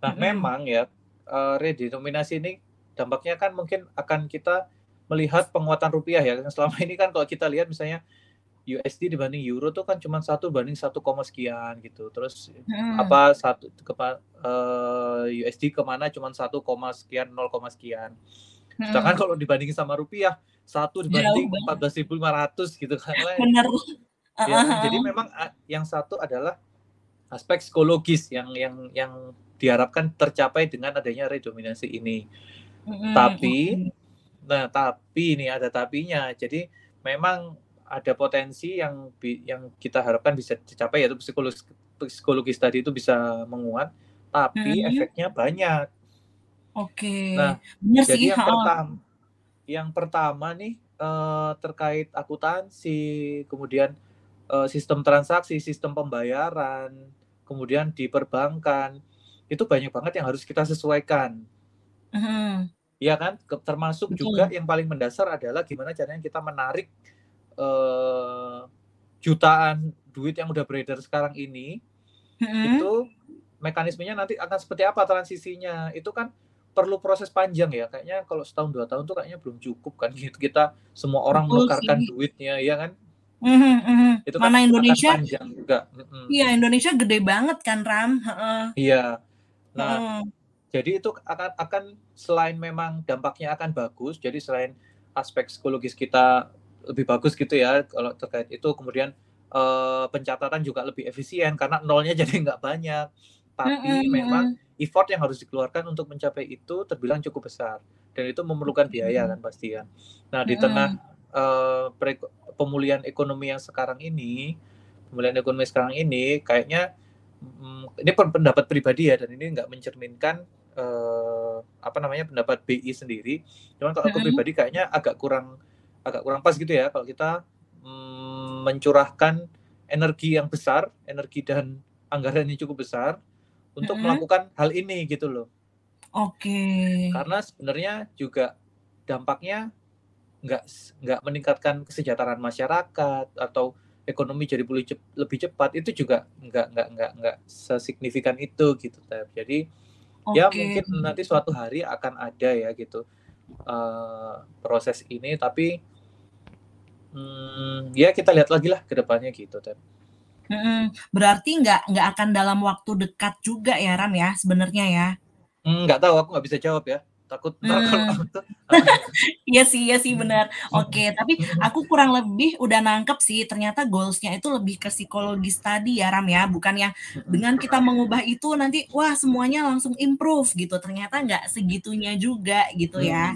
Nah, Mhm. memang ya eh, redenominasi ini dampaknya kan mungkin akan kita melihat penguatan rupiah ya. Selama ini kan kalau kita lihat misalnya USD dibanding euro tuh kan cuma satu banding satu koma sekian gitu. Terus Mhm. apa satu ke USD ke mana cuma satu koma sekian 0, koma sekian. Mhm. Sedangkan kalau dibandingin sama rupiah satu dibanding banget. 14.500 gitu kan. Bener. Ya, Ha-ha. jadi memang ah, yang satu adalah aspek psikologis yang yang yang diharapkan tercapai dengan adanya redominasi ini. Mhm, Tapi nah tapi ini ada tapinya. Jadi memang ada potensi yang yang kita harapkan bisa dicapai yaitu psikologis psikologis tadi itu bisa menguat, tapi hmm. efeknya banyak. Oke. Nah, Benar jadi sih, yang pertama, yang pertama nih uh, terkait akuntansi, kemudian uh, sistem transaksi, sistem pembayaran, kemudian di perbankan itu banyak banget yang harus kita sesuaikan. Hmm. Ya kan, termasuk Betul. juga yang paling mendasar adalah gimana caranya kita menarik uh, jutaan duit yang udah beredar sekarang ini, hmm. itu mekanismenya nanti akan seperti apa transisinya? Itu kan perlu proses panjang ya. Kayaknya kalau setahun dua tahun tuh kayaknya belum cukup kan gitu. Kita semua orang Betul menukarkan sih. duitnya, ya kan? Mm-hmm, mm-hmm. Itu kan Mana Indonesia panjang juga. Mm-hmm. Iya Indonesia gede banget kan Ram. Uh. Iya. Nah, mm. jadi itu akan akan selain memang dampaknya akan bagus. Jadi selain aspek psikologis kita lebih bagus gitu ya kalau terkait itu kemudian uh, pencatatan juga lebih efisien karena nolnya jadi nggak banyak. Tapi mm-hmm. memang effort yang harus dikeluarkan untuk mencapai itu terbilang cukup besar dan itu memerlukan biaya kan pasti ya. Nah di tengah uh, pemulihan ekonomi yang sekarang ini, pemulihan ekonomi sekarang ini, kayaknya um, ini pendapat pribadi ya, dan ini nggak mencerminkan uh, apa namanya pendapat BI sendiri. Cuman kalau aku pribadi kayaknya agak kurang agak kurang pas gitu ya kalau kita um, mencurahkan energi yang besar, energi dan anggaran yang cukup besar untuk mm -hmm. melakukan hal ini gitu loh. Oke. Okay. Karena sebenarnya juga dampaknya nggak nggak meningkatkan kesejahteraan masyarakat atau ekonomi jadi cep, lebih cepat itu juga nggak nggak nggak nggak sesignifikan itu gitu jadi okay. ya mungkin nanti suatu hari akan ada ya gitu uh, proses ini tapi hmm, ya kita lihat lagi lah ke depannya gitu Tep. Hmm, berarti nggak nggak akan dalam waktu dekat juga ya Ram ya sebenarnya ya? Hmm, nggak tahu aku nggak bisa jawab ya takut hmm. Iya sih, iya sih benar. Oke, tapi aku kurang lebih udah nangkep sih ternyata goalsnya itu lebih ke psikologis tadi ya Ram ya, bukan yang dengan kita mengubah itu nanti wah semuanya langsung improve gitu. Ternyata nggak segitunya juga gitu ya.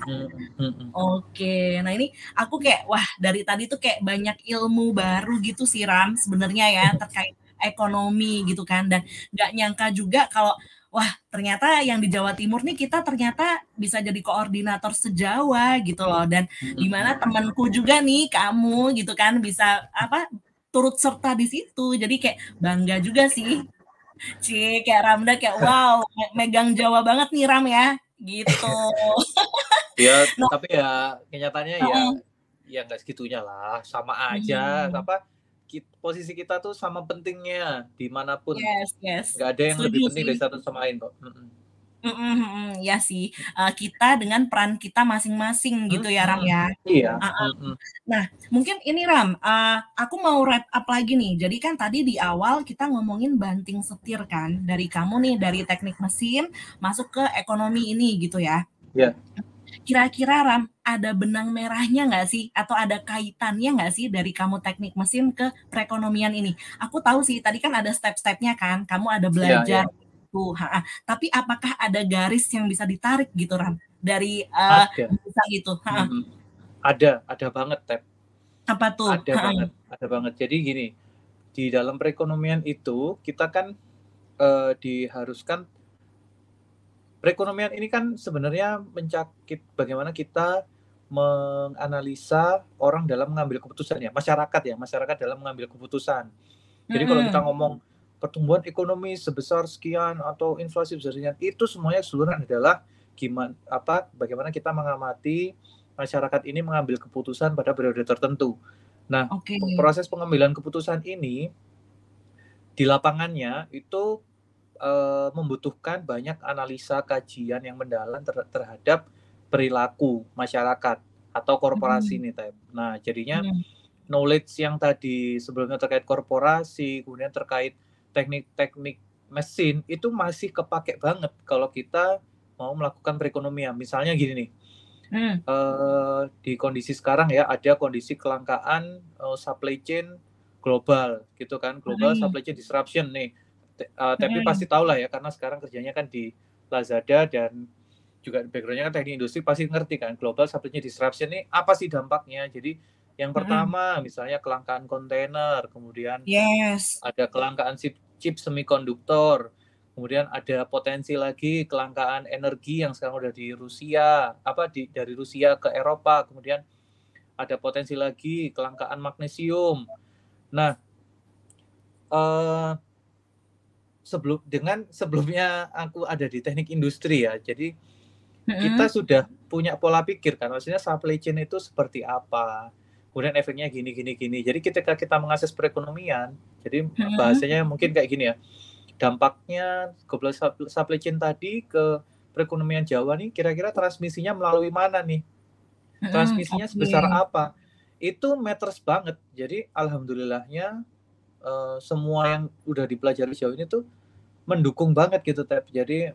Oke, nah ini aku kayak wah dari tadi tuh kayak banyak ilmu baru gitu sih Ram sebenarnya ya terkait ekonomi gitu kan dan nggak nyangka juga kalau wah ternyata yang di Jawa Timur nih kita ternyata bisa jadi koordinator sejawa gitu loh. Dan di mana temanku juga nih kamu gitu kan bisa apa turut serta di situ. Jadi kayak bangga juga sih. Cie kayak Ramda kayak wow megang Jawa banget nih Ram ya. Gitu. Ya nah, tapi ya kenyataannya ya ya nggak segitunya lah. Sama aja hmm. apa posisi kita tuh sama pentingnya di mana pun. Yes, yes. Gak ada yang Setuju lebih penting sih. dari satu sama lain kok. Mm -mm. ya sih, uh, kita dengan peran kita masing-masing gitu ya Ram ya. Iya. Uh -uh. Mm Nah, mungkin ini Ram, uh, aku mau wrap up lagi nih. Jadi kan tadi di awal kita ngomongin banting setir kan, dari kamu nih dari teknik mesin masuk ke ekonomi ini gitu ya. Iya. Yeah Kira-kira Ram, ada benang merahnya nggak sih? Atau ada kaitannya nggak sih dari kamu teknik mesin ke perekonomian ini? Aku tahu sih, tadi kan ada step-stepnya kan, kamu ada iya, belajar. Ya, ya. Tuh, ha, tapi apakah ada garis yang bisa ditarik gitu Ram dari uh, bisa gitu? Ha. Hmm, ada, ada banget Tep. Apa tuh? Ada ha. banget, ada banget. Jadi gini, di dalam perekonomian itu kita kan uh, diharuskan perekonomian ini kan sebenarnya mencakip bagaimana kita menganalisa orang dalam mengambil keputusan ya, masyarakat ya, masyarakat dalam mengambil keputusan. Jadi kalau kita ngomong pertumbuhan ekonomi sebesar sekian atau inflasi besar sekian, itu semuanya seluruhnya adalah gimana apa bagaimana kita mengamati masyarakat ini mengambil keputusan pada periode tertentu. Nah, okay. proses pengambilan keputusan ini di lapangannya itu uh, membutuhkan banyak analisa kajian yang mendalam ter terhadap perilaku masyarakat atau korporasi hmm. nih Tep. Nah, jadinya hmm. knowledge yang tadi sebelumnya terkait korporasi, kemudian terkait teknik-teknik mesin itu masih kepake banget kalau kita mau melakukan perekonomian. Misalnya gini nih, hmm. uh, di kondisi sekarang ya ada kondisi kelangkaan uh, supply chain global gitu kan, global hmm. supply chain disruption nih uh, tapi hmm. pasti tahu lah ya karena sekarang kerjanya kan di Lazada dan juga backgroundnya kan teknik industri pasti ngerti kan global supply disruption ini apa sih dampaknya jadi Yang pertama misalnya kelangkaan kontainer, kemudian Yes. ada kelangkaan chip, chip semikonduktor, kemudian ada potensi lagi kelangkaan energi yang sekarang udah di Rusia, apa di dari Rusia ke Eropa, kemudian ada potensi lagi kelangkaan magnesium. Nah, eh, sebelum dengan sebelumnya aku ada di teknik industri ya, jadi kita sudah punya pola pikir kan, maksudnya supply chain itu seperti apa, kemudian efeknya gini gini gini. Jadi ketika kita mengakses perekonomian, jadi Mm-mm. bahasanya mungkin kayak gini ya, dampaknya global sup- supply chain tadi ke perekonomian Jawa nih, kira-kira transmisinya melalui mana nih? Transmisinya oke. sebesar apa? Itu matters banget. Jadi alhamdulillahnya eh, semua yang udah dipelajari sejauh ini tuh mendukung banget gitu, Tep. Jadi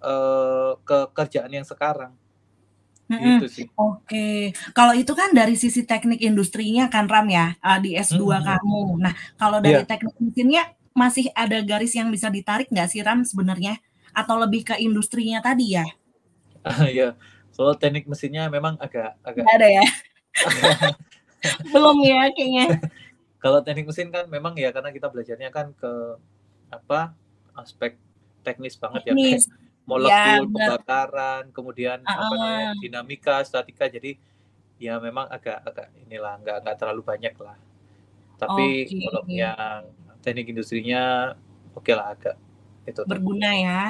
eh, ke kerjaan yang sekarang Mm-mm. gitu sih. Oke, kalau itu kan dari sisi teknik industrinya kan Ram ya, uh, di S2 Mhm. kamu. Nah, kalau dari Iya. teknik mesinnya masih ada garis yang bisa ditarik nggak sih Ram sebenarnya? Atau lebih ke industrinya tadi ya? ya, soal teknik mesinnya memang agak agak Nggak ada ya? Belum ya kayaknya. kalau teknik mesin kan memang ya karena kita belajarnya kan ke apa aspek teknis banget ya kayak Teknis. molekul Ya, pembakaran kemudian apa Ah, namanya ah. dinamika statika jadi ya memang agak agak inilah nggak nggak terlalu banyak lah tapi Oke. kalau yang teknik industrinya oke lah agak itu Berguna ya.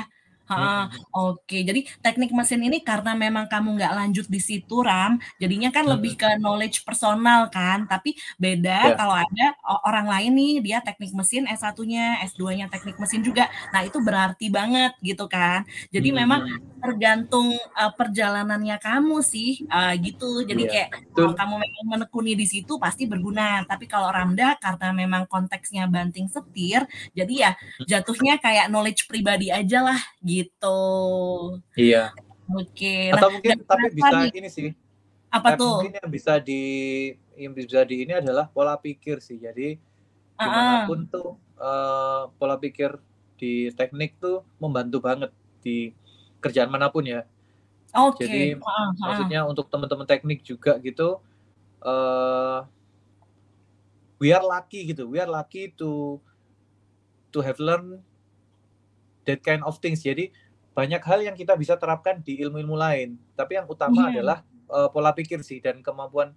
Oke. Jadi teknik mesin ini karena memang kamu nggak lanjut di situ Ram, jadinya kan lebih ke knowledge personal kan. Tapi beda Ya. kalau ada o- orang lain nih dia teknik mesin S1-nya, S2-nya teknik mesin juga. Nah, itu berarti banget gitu kan. Jadi memang Mm-mm. tergantung uh, perjalanannya kamu sih uh, gitu. Jadi Iya, kayak betul. kalau kamu memang menekuni di situ pasti berguna. Tapi kalau Ramda karena memang konteksnya banting setir, jadi ya jatuhnya kayak knowledge pribadi aja lah gitu. iya Oke. Nah, atau mungkin nggak tapi bisa nih. ini sih Apa Tep, tuh? mungkin yang bisa di yang bisa di ini adalah pola pikir sih jadi di mana pun tuh eh, pola pikir di teknik tuh membantu banget di kerjaan mana pun ya Oke. jadi Ah, ah, ah. maksudnya untuk teman-teman teknik juga gitu eh we are lucky gitu we are lucky to to have learned that kind of things. Jadi banyak hal yang kita bisa terapkan di ilmu-ilmu lain. Tapi yang utama Iya. adalah eh, pola pikir sih dan kemampuan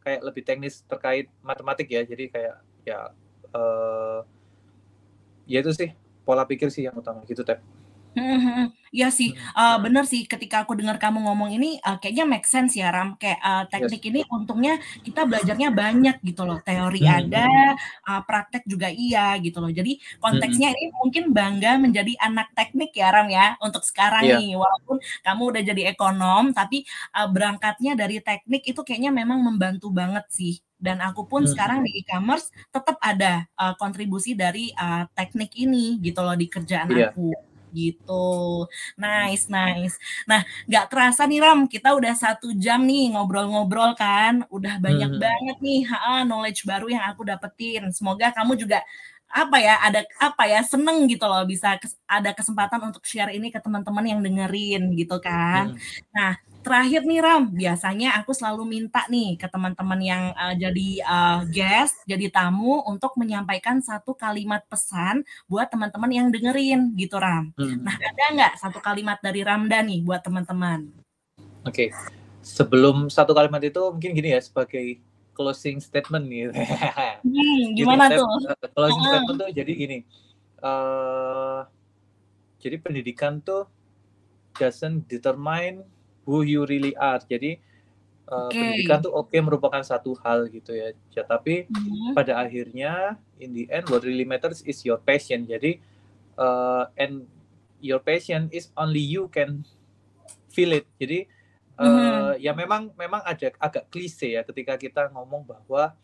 kayak lebih teknis terkait matematik ya. Jadi kayak ya eh ya itu sih pola pikir sih yang utama. Gitu tep Hmm, hmm, hmm. Iya sih, Hmm. eh, bener sih. Ketika aku dengar kamu ngomong ini, eh, kayaknya make sense ya Ram. Kayak eh, teknik ini untungnya kita belajarnya banyak gitu loh. Teori Hmm. ada, eh, praktek juga iya gitu loh. Jadi konteksnya ini mungkin bangga menjadi anak teknik ya Ram ya untuk sekarang Iya. nih. Walaupun kamu udah jadi ekonom, tapi eh, berangkatnya dari teknik itu kayaknya memang membantu banget sih. Dan aku pun Hmm. sekarang di e-commerce tetap ada eh, kontribusi dari eh, teknik ini gitu loh di kerjaan Iya. aku gitu. Nice, nice. Nah, nggak terasa nih Ram, kita udah satu jam nih ngobrol-ngobrol kan. Udah banyak Hmm. banget nih ha, knowledge baru yang aku dapetin. Semoga kamu juga apa ya ada apa ya seneng gitu loh bisa kes- ada kesempatan untuk share ini ke teman-teman yang dengerin gitu kan. Hmm. Nah, terakhir nih Ram, biasanya aku selalu minta nih ke teman-teman yang uh, jadi uh, guest, jadi tamu untuk menyampaikan satu kalimat pesan buat teman-teman yang dengerin gitu Ram. Hmm. Nah, ada nggak satu kalimat dari Ramda nih buat teman-teman? Oke, sebelum satu kalimat itu mungkin gini ya sebagai closing statement gitu. Hmm, Gitu, gimana saya- tuh? Closing Heeh. statement tuh jadi gini. eh jadi pendidikan tuh doesn't determine who you really are. Jadi eh, Oke. pendidikan tuh oke merupakan satu hal gitu ya. Ya, tapi Hmm, pada akhirnya in the end what really matters is your passion. Jadi eh, and your passion is only you can feel it. Jadi eh, Mhm. ya memang memang ada agak klise ya ketika kita ngomong bahwa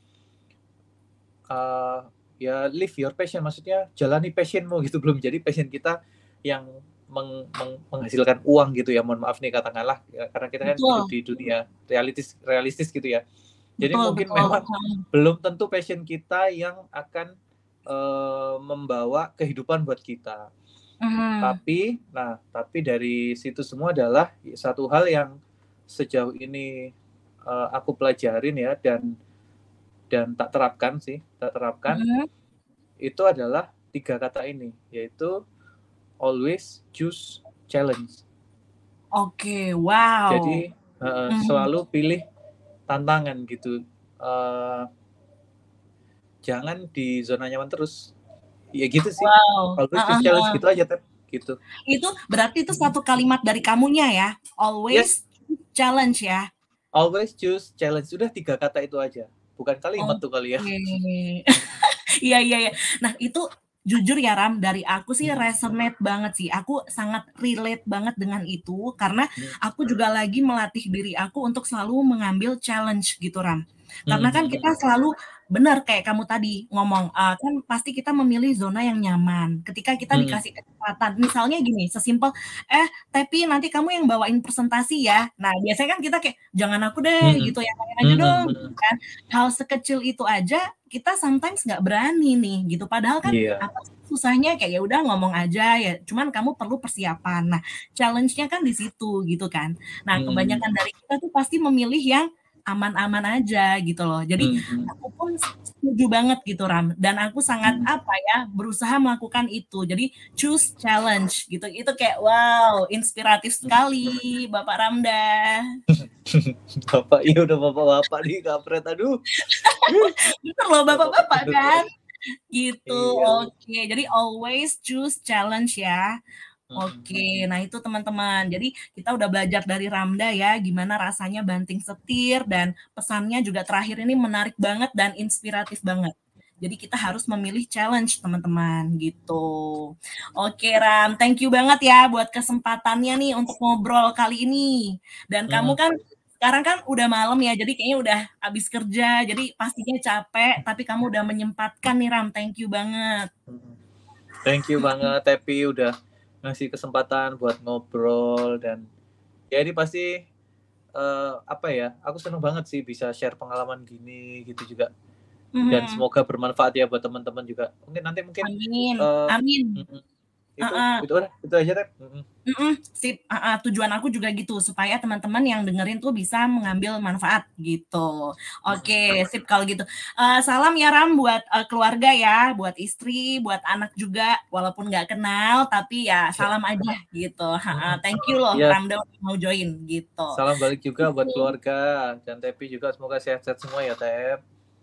eh, ya live your passion maksudnya jalani passionmu gitu belum jadi passion kita yang meng- meng- menghasilkan uang gitu ya mohon maaf nih katakanlah ya, karena kita kan Betul. hidup di dunia realistis realistis gitu ya jadi betul, mungkin betul. memang belum tentu passion kita yang akan eh, membawa kehidupan buat kita hmm. tapi nah tapi dari situ semua adalah satu hal yang sejauh ini eh, aku pelajarin ya dan dan tak terapkan sih, tak terapkan Mhm. itu adalah tiga kata ini, yaitu always choose challenge. Oke, wow. Jadi eh, Mhm. selalu pilih tantangan gitu. Eh, jangan di zona nyaman terus. Ya gitu sih. Wow. Always Heeh, choose challenge gitu aja, Tep. Gitu. Itu berarti itu satu kalimat dari kamunya ya. Always challenge ya. Always choose challenge. Sudah tiga kata itu aja. Bukan kalimat tuh kali ya. Iya iya iya. Nah, itu jujur ya Ram, dari aku sih Hmm. resonate banget sih. Aku sangat relate banget dengan itu karena Hmm. aku juga lagi melatih diri aku untuk selalu mengambil challenge gitu Ram. Karena kan Hmm. kita selalu benar kayak kamu tadi ngomong, eee, kan pasti kita memilih zona yang nyaman. Ketika kita Hmm. dikasih kesempatan, misalnya gini, sesimpel, "Eh, tapi nanti kamu yang bawain presentasi ya." Nah, biasanya kan kita kayak, "Jangan aku deh," Hmm. gitu, "yang lain aja Hmm, dong," hmm, gitu kan. Hal sekecil itu aja kita sometimes nggak berani nih gitu. Padahal kan Iya. apa susahnya kayak ya udah ngomong aja ya, cuman kamu perlu persiapan. Nah, challenge-nya kan di situ gitu kan. Nah, Hmm. kebanyakan dari kita tuh pasti memilih yang aman-aman aja gitu loh. Jadi Hmm. aku pun setuju banget gitu Ram, dan aku sangat Hmm. apa ya, berusaha melakukan itu. Jadi choose challenge gitu. Itu kayak wow, inspiratif sekali Bapak Ramda. Bapak, iya udah bapak-bapak nih kampret. Aduh. Bener loh Bapak-bapak kan? Gitu. Iya. Oke, jadi always choose challenge ya. Hmm. Oke, nah itu teman-teman. Jadi kita udah belajar dari Ramda ya, gimana rasanya banting setir dan pesannya juga terakhir ini menarik banget dan inspiratif banget. Jadi kita harus memilih challenge teman-teman gitu. Oke Ram, thank you banget ya buat kesempatannya nih untuk ngobrol kali ini. Dan kamu Hmm. kan sekarang kan udah malam ya, jadi kayaknya udah habis kerja, jadi pastinya capek, tapi kamu udah menyempatkan nih Ram, thank you banget. Hmm. Thank you banget Tepi udah ngasih kesempatan buat ngobrol dan ya ini pasti eh, apa ya aku seneng banget sih bisa share pengalaman gini gitu juga dan Mhm. semoga bermanfaat ya buat teman-teman juga mungkin nanti mungkin Amin, eh, amin. Itu Uh-uh. itu udah itu aja Tep Mm-mm. Mm-mm, sip, Ah, ah, tujuan aku juga gitu supaya teman-teman yang dengerin tuh bisa mengambil manfaat gitu. Oke, sip kalau gitu. Eh, salam ya Ram buat eh, keluarga ya, buat istri, buat anak juga, walaupun nggak kenal tapi ya salam aja gitu. Ha, ah, thank you loh Iya. Ramda udah mau join gitu. salam balik juga buat keluarga dan Tepi juga semoga sehat-sehat semua ya Tep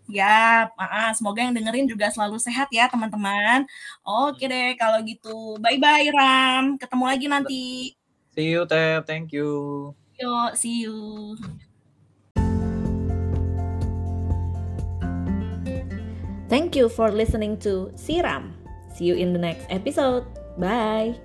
Ya, ah, ah, semoga yang dengerin juga selalu sehat ya teman-teman. Oke deh kalau gitu. Bye-bye Ram, ketemu lagi nanti. see you Tep thank you Yuk, see you. Thank you for listening to Siram. See you in the next episode. Bye.